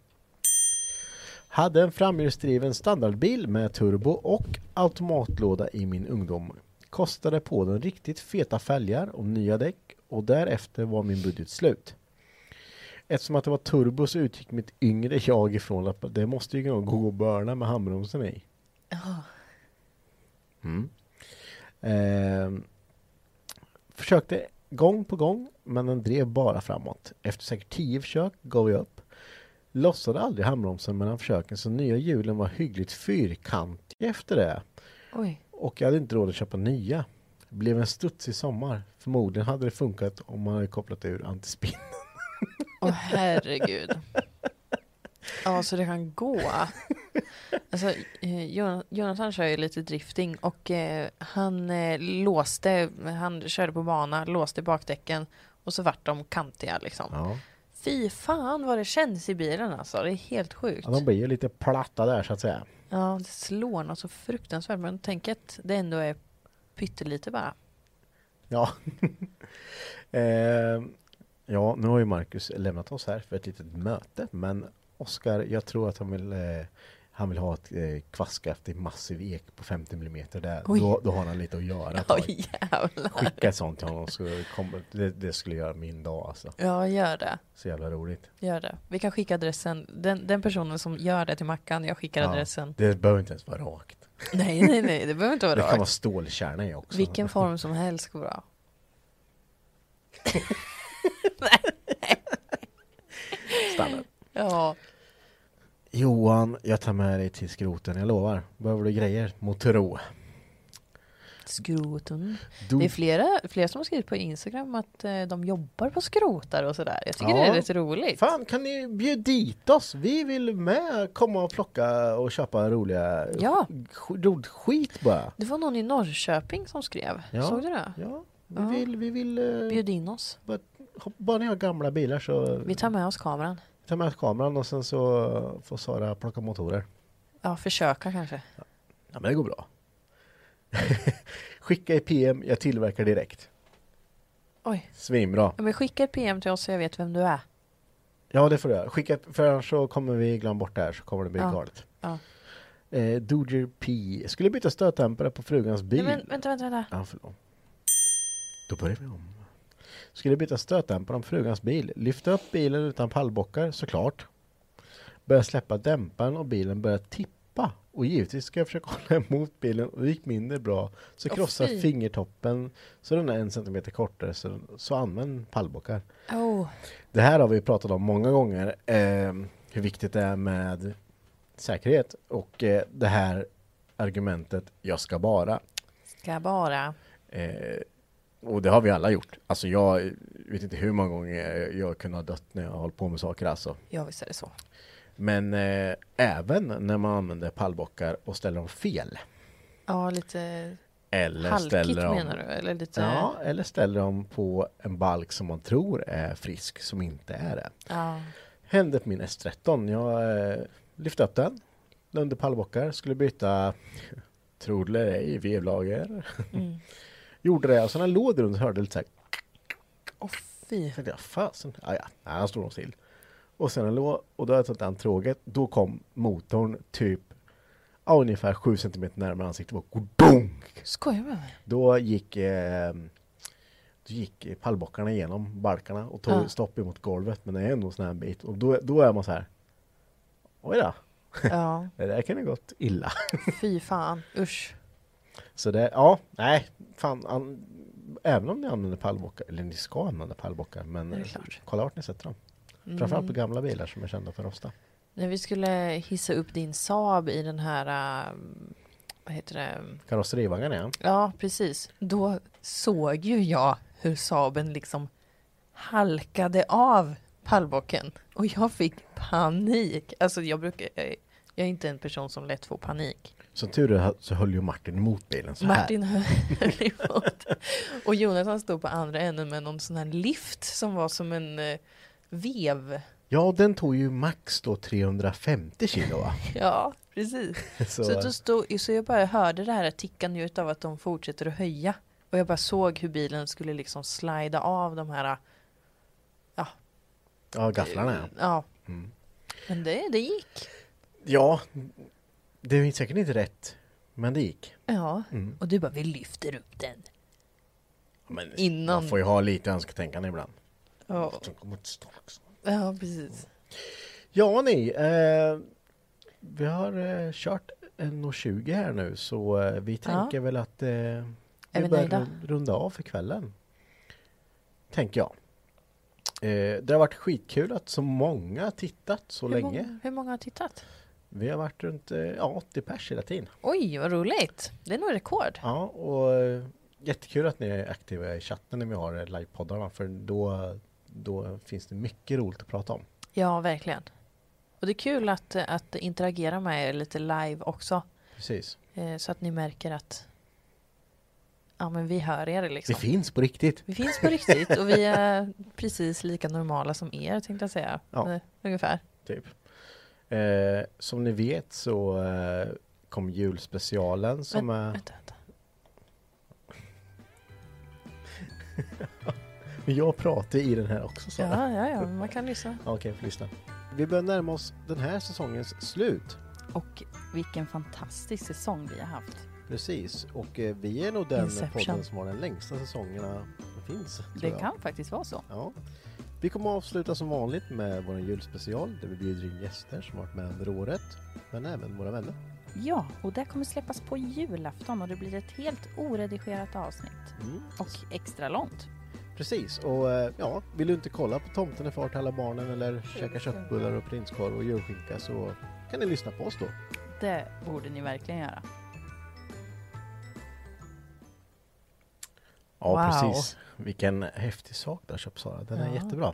S1: Hade en framhjulsdriven standardbil med turbo och automatlåda i min ungdom. Kostade på den riktigt feta fälgar och nya däck och därefter var min budget slut. Eftersom att det var turbo så utgick mitt yngre jag ifrån att det måste ju gå att börna med handbromsen i.
S2: Ja.
S1: Mm. Ehm, försökte gång på gång, men den drev bara framåt. Efter säkert tio försök gav jag upp. Lossade aldrig handbromsen mellan försöken så nya hjulen var hyggligt fyrkantiga efter det.
S2: Oj.
S1: Och jag hade inte råd att köpa nya. Blev en studsig sommar. Förmodligen hade det funkat om man hade kopplat ur antispinn.
S2: Åh herregud. Ja, så det kan gå. Alltså, eh, Jon- Jonathan kör ju lite drifting och eh, han eh, låste, han körde på bana, låste bakdäcken och så vart de kantiga liksom.
S1: Ja.
S2: Fy fan vad det känns i bilen alltså, det är helt sjukt.
S1: Ja, de blir ju lite platta där så att säga.
S2: Ja, det slår något så fruktansvärt men tänk att det ändå är pyttelite bara.
S1: Ja. *laughs* eh, ja, nu har ju Marcus lämnat oss här för ett litet möte. Men Oskar, jag tror att han vill, eh, han vill ha ett eh, kvastkraftigt massiv ek på 50 mm. Där,
S2: Oj.
S1: då, då har han lite att göra.
S2: Oj.
S1: Skicka ett sånt till honom. Så kommer, det, det skulle göra min dag alltså.
S2: Ja, gör det.
S1: Så jävla roligt.
S2: Gör det. Vi kan skicka adressen. Den, den personen som gör det till Mackan, jag skickar
S1: Ja,
S2: adressen.
S1: det behöver inte ens vara rakt.
S2: Nej, nej, nej, det behöver inte vara
S1: Det kan vara
S2: rakt.
S1: stålkärna i också.
S2: Vilken form som helst går bra. *laughs* *laughs*
S1: Standard.
S2: Ja.
S1: Johan, jag tar med dig till skroten, jag lovar. Behöver du grejer? Motoro.
S2: Skroten.
S1: Du-
S2: Det är flera, flera som har skrivit på Instagram att eh, de jobbar på skrotar och sådär. Jag tycker
S1: Ja.
S2: det är lite roligt.
S1: Fan, kan ni bjuda dit oss? Vi vill med komma och plocka och köpa roliga
S2: Ja.
S1: sk- ro- skit bara.
S2: Det var någon i Norrköping som skrev.
S1: Ja.
S2: Såg du det?
S1: Ja, vi
S2: Ja.
S1: vill, vi vill... eh,
S2: Bjud in oss.
S1: bara, bara ni har gamla bilar så...
S2: Vi tar med oss kameran.
S1: ta med kameran och sen så får Sara plocka motorer.
S2: Ja, försöka kanske.
S1: Ja, men det går bra. *laughs* Skicka i PM, jag tillverkar direkt.
S2: Oj.
S1: Svinbra.
S2: Ja, men skicka ett PM till oss så jag vet vem du är.
S1: Ja, det får du göra. Skicka, för annars så kommer vi glömma bort det här så kommer det bli
S2: Ja.
S1: galet.
S2: Ja.
S1: Eh, Doger P. Skulle byta stötdämpare på frugans bil.
S2: Nej, men vänta, vänta, vänta.
S1: Ja, förlåt. Då börjar vi om. Skulle byta stötdämpare om frugans bil. Lyfta upp bilen utan pallbockar, såklart. Börja släppa dämparen och bilen börjar tippa. Och givetvis ska jag försöka hålla emot bilen och det gick mindre bra. Så
S2: Åh,
S1: krossa fingertoppen så den är en centimeter kortare. Så, så använd pallbockar.
S2: Oh.
S1: Det här har vi pratat om många gånger. Eh, hur viktigt det är med säkerhet. Och eh, det här argumentet, jag ska bara.
S2: Ska bara.
S1: Eh, och det har vi alla gjort. Alltså jag vet inte hur många gånger jag kunde ha dött när jag har hållit på med saker alltså.
S2: Ja, visst är det så.
S1: Men eh, även när man använder pallbockar och ställer dem fel.
S2: Ja, lite
S1: Eller
S2: halkigt
S1: ställer dem,
S2: menar du? Eller lite...
S1: Ja, eller ställer dem på en balk som man tror är frisk som inte är det.
S2: Ja.
S1: Hände på min S13. Jag eh, lyfte upp den. Under pallbockar. Skulle byta, tror det eller ej, vevlager.
S2: Mm. *laughs*
S1: Gjorde det och den låg där under hörde lite så här
S2: Åh fy.
S1: Jag tänkte, fasen, ja, ja, nej, han stod nog still. Och sen den låg, och då hade jag tagit an tråget, då kom motorn typ ja, ungefär 7 cm närmare ansiktet och godong!
S2: Skojar med mig?
S1: Då gick, eh, då gick pallbockarna igenom balkarna och tog
S2: Ja.
S1: stopp emot golvet, men det är ändå en sån här bit. Och då, då är man så här, oj då,
S2: Ja, *laughs*
S1: det där kan ha gått illa.
S2: fy fan. Usch.
S1: Så det, ja, nej, fan, an, även om ni använder pallbockar, eller ni ska använda pallbockar, men kolla vart ni sätter dem.
S2: Mm.
S1: Framförallt på gamla bilar som är kända för att rosta.
S2: När vi skulle hissa upp din Saab i den här, äh, vad heter det?
S1: Karosserivagnen ja.
S2: Ja, precis. Då såg ju jag hur Saaben liksom halkade av pallbocken. Och jag fick panik. Alltså jag brukar, jag är inte en person som lätt får panik.
S1: Som tur är så höll ju Martin emot bilen så
S2: Martin
S1: här. *laughs*
S2: höll emot. Och Jonathan stod på andra änden med någon sån här lift som var som en eh, vev.
S1: Ja, den tog ju max då 350 kilo va? *laughs*
S2: Ja, precis. *laughs*
S1: Så,
S2: Så, då stod, så jag bara hörde det här tickande av att de fortsätter att höja. Och jag bara såg hur bilen skulle liksom slida av de här...
S1: ja, gafflarna ja.
S2: Ja.
S1: Mm.
S2: Men det, det gick.
S1: Ja, det är säkert inte rätt, men det gick.
S2: Ja.
S1: Mm.
S2: Och du bara, vi lyfter upp den.
S1: Men
S2: Innan-
S1: Man får ju ha lite önsketänkande ibland.
S2: Ja, ja precis.
S1: Ja, ni. Eh, vi har eh, kört 1.20 här nu så eh, vi tänker väl att eh, vi börjar runda av för kvällen. Tänker jag. Eh, det har varit skitkul att så många har tittat så
S2: hur,
S1: länge.
S2: Många, hur många har tittat?
S1: Vi har varit runt eh, ja, 80 pers hela tiden.
S2: Oj, vad roligt. Det är nog rekord.
S1: Ja, och eh, jättekul att ni är aktiva i chatten när vi har eh, livepoddarna för då, då finns det mycket roligt att prata om.
S2: Ja, verkligen. Och det är kul att, att interagera med er lite live också.
S1: Precis.
S2: Så att ni märker att ja, men vi hör er liksom.
S1: Det finns på riktigt.
S2: Vi finns på riktigt och vi är precis lika normala som er tänkte jag säga.
S1: Ja.
S2: Ungefär.
S1: Typ. Eh, som ni vet så eh, kom julspecialen som
S2: Vänt-
S1: är...
S2: Vänta, vänta. *laughs*
S1: Men jag pratar i den här också så.
S2: Ja, ja, ja, man kan lyssna. *laughs*
S1: Okej, får lyssna. Vi börjar närma oss den här säsongens slut.
S4: Och vilken fantastisk säsong vi har haft.
S1: Precis, och eh, vi är nog den
S2: Inception.
S1: podden som har den längsta säsongerna som finns.
S4: Det
S1: jag.
S4: kan faktiskt vara så.
S1: Ja. Vi kommer att avsluta som vanligt med vår julspecial där vi bjuder in gäster som varit med under året, men även våra vänner.
S4: Ja, och det kommer släppas på julafton och det blir ett helt oredigerat avsnitt.
S1: Mm.
S4: Och extra långt.
S1: Precis, och eh, ja, vill du inte kolla på Tomten är far till alla barnen eller käka köttbullar och prinskorv och julskinka så kan ni lyssna på oss då.
S4: Det borde ni verkligen göra.
S1: Ja,
S2: Wow.
S1: precis. Vilken häftig sak du har köpt Sara. Den är jättebra.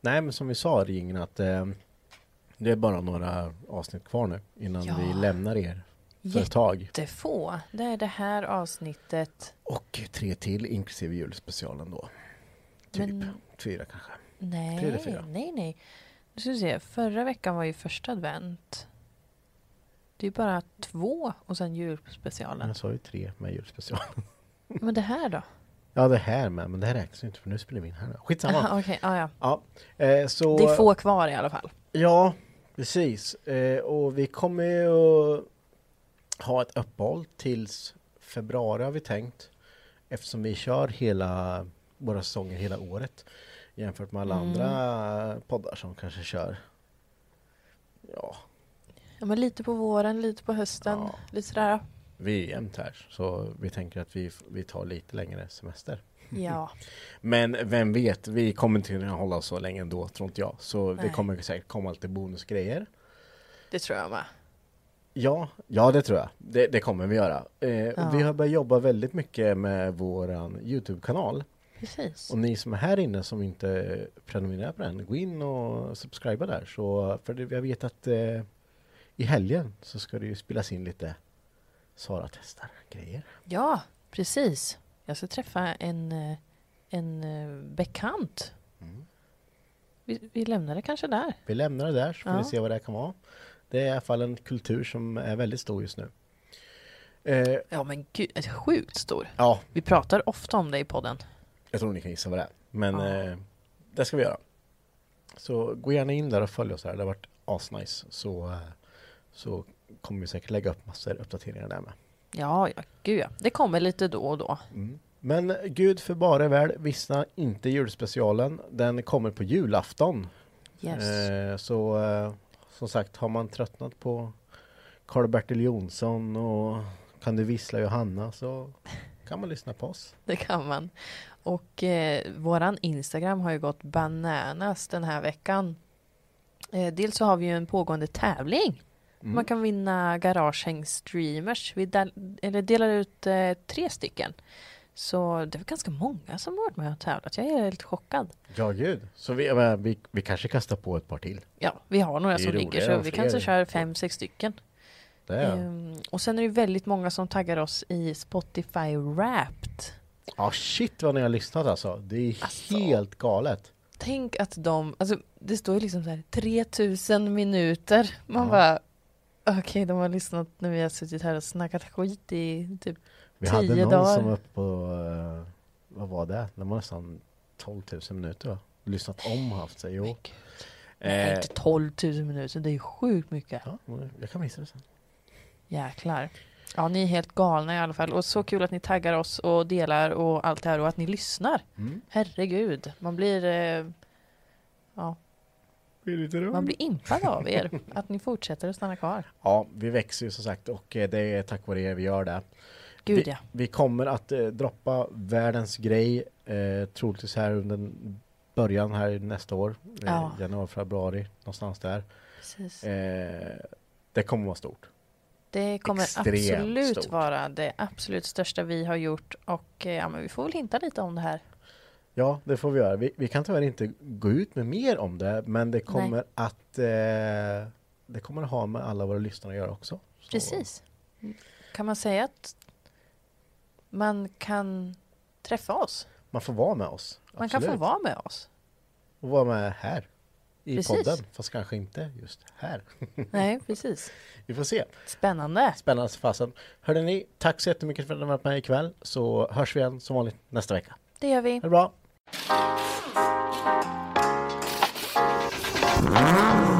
S1: Nej, men som vi sa Ringen att eh, det är bara några avsnitt kvar nu innan
S2: Ja.
S1: vi lämnar er för ett tag.
S2: Jättefå. Det är det här avsnittet.
S1: Och tre till inklusive julspecialen då. Typ
S2: Men
S1: fyra kanske.
S2: nej,
S1: Tre eller fyra?
S2: nej, nej. Nu ska vi se, förra veckan var ju första advent. Det är bara två och sen julspecialen.
S1: Jag sa ju tre med julspecial.
S2: Men det här då?
S1: Ja, det här med, men det här räknas ju inte för nu spelar vi in här. Skitsamma.
S2: Aha, okej, ah, ja.
S1: Ja, eh, så...
S2: Det är få kvar i alla fall.
S1: Ja, precis. Eh, och vi kommer ju ha ett uppehåll tills februari har vi tänkt. Eftersom vi kör hela våra säsonger hela året. Jämfört med alla
S2: Mm.
S1: andra poddar som kanske kör. Ja,
S2: Ja, men lite på våren, lite på hösten,
S1: Ja.
S2: lite sådär.
S1: Vi är jämnt här. Så vi tänker att vi, vi tar lite längre semester.
S2: Ja,
S1: Men vem vet, vi kommer inte kunna hålla så länge ändå, tror inte jag. Så det
S2: Nej.
S1: kommer säkert komma lite bonusgrejer.
S2: det tror jag med.
S1: Ja, ja det tror jag. Det, det kommer vi göra. Eh,
S2: Ja.
S1: Vi har börjat jobba väldigt mycket med våran Youtube-kanal.
S2: Precis.
S1: Och ni som är här inne som inte prenumererar på den, gå in och subscriba där. Så, för det, jag vet att eh, i helgen så ska det ju spelas in lite Sara testar grejer.
S2: Ja, precis. Jag ska träffa en, eh, en eh, bekant.
S1: Mm.
S2: Vi, vi lämnar det kanske där.
S1: Vi lämnar det där så får
S2: Ja.
S1: ni se vad det kan vara. Det är i alla fall en kultur som är väldigt stor just nu. Eh,
S2: Ja men gud, sjukt stor.
S1: ja,
S2: Vi pratar ofta om det i podden.
S1: Jag tror ni kan gissa vad det är. Men
S2: Ja.
S1: eh, det ska vi göra. Så gå gärna in där och följ oss här. Det har varit asnice. Så, eh, så kommer vi säkert lägga upp massor uppdateringar där med.
S2: Ja, ja, gud ja. Det kommer lite då och då.
S1: Men Gud för bara väl, vissna inte julspecialen. Den kommer på julafton.
S2: Yes.
S1: Eh, så eh, som sagt, har man tröttnat på Karl-Bertil Jonsson och Kan du vissla Johanna så kan man lyssna på oss.
S2: Det kan man. Och eh, våran Instagram har ju gått bananas den här veckan. Eh, dels så har vi ju en pågående tävling.
S1: Mm.
S2: Man kan vinna Garagehäng streamers. Vi del, eller delar ut eh, tre stycken. Så det är ganska många som har varit med och tävlat. Jag är helt chockad.
S1: Ja, gud. Så vi, vi, vi kanske kastar på ett par till.
S2: Ja, vi har några som ligger så vi kanske kör fem, sex stycken. Ehm, och sen är det väldigt många som taggar oss i Spotify Wrapped.
S1: Ja shit vad ni har lyssnat alltså. Det är
S2: Alltså.
S1: helt galet.
S2: Tänk att de, alltså det står ju liksom så här 3000 minuter. Man
S1: Ja.
S2: bara, okej de har lyssnat när vi har suttit här och snackat skit i typ
S1: Vi hade
S2: Tio
S1: någon
S2: dagar.
S1: som var uppe på, eh, vad var det? Det var nästan 12 000 minuter va? Lyssnat om och haft sig. Jo. Eh,
S2: inte 12 000 minuter, det är sjukt mycket.
S1: ja, jag kan visa det sen.
S2: Jäklar. Ja, ni är helt galna i alla fall. Och så kul att ni taggar oss och delar och allt det här och att ni lyssnar.
S1: Mm.
S2: Herregud, man blir... Eh, ja, man blir impad av er. Att ni fortsätter att stanna kvar.
S1: Ja, vi växer ju som sagt och eh, det är tack vare er vi gör det.
S2: Gud
S1: vi,
S2: ja.
S1: vi kommer att eh, droppa världens grej eh, troligtvis här under början här nästa år. Eh,
S2: Ja.
S1: Januari, februari, någonstans där.
S2: Precis.
S1: Eh, det kommer vara stort.
S2: Det kommer
S1: extremt
S2: absolut
S1: stort.
S2: vara det absolut största vi har gjort. Och eh, ja, men vi får väl hinta lite om det här.
S1: Ja, det får vi göra. Vi, vi kan tyvärr inte gå ut med mer om det, men det kommer att eh, det kommer att ha med alla våra lyssnare att göra också. Så-
S2: Precis. Kan man säga att man kan träffa oss?
S1: Man får vara med oss.
S2: Man kan få
S1: absolut.
S2: vara med oss.
S1: Och vara med här. I
S2: Precis.
S1: podden, fast kanske inte just här. *laughs*
S2: Nej, precis.
S1: vi får se.
S2: Spännande.
S1: Spännande fasen. Hörde ni, tack så jättemycket för att ni har varit med ikväll. Så hörs vi igen som vanligt nästa vecka.
S2: Det gör vi.
S1: Ha det bra!
S5: Mm-hmm.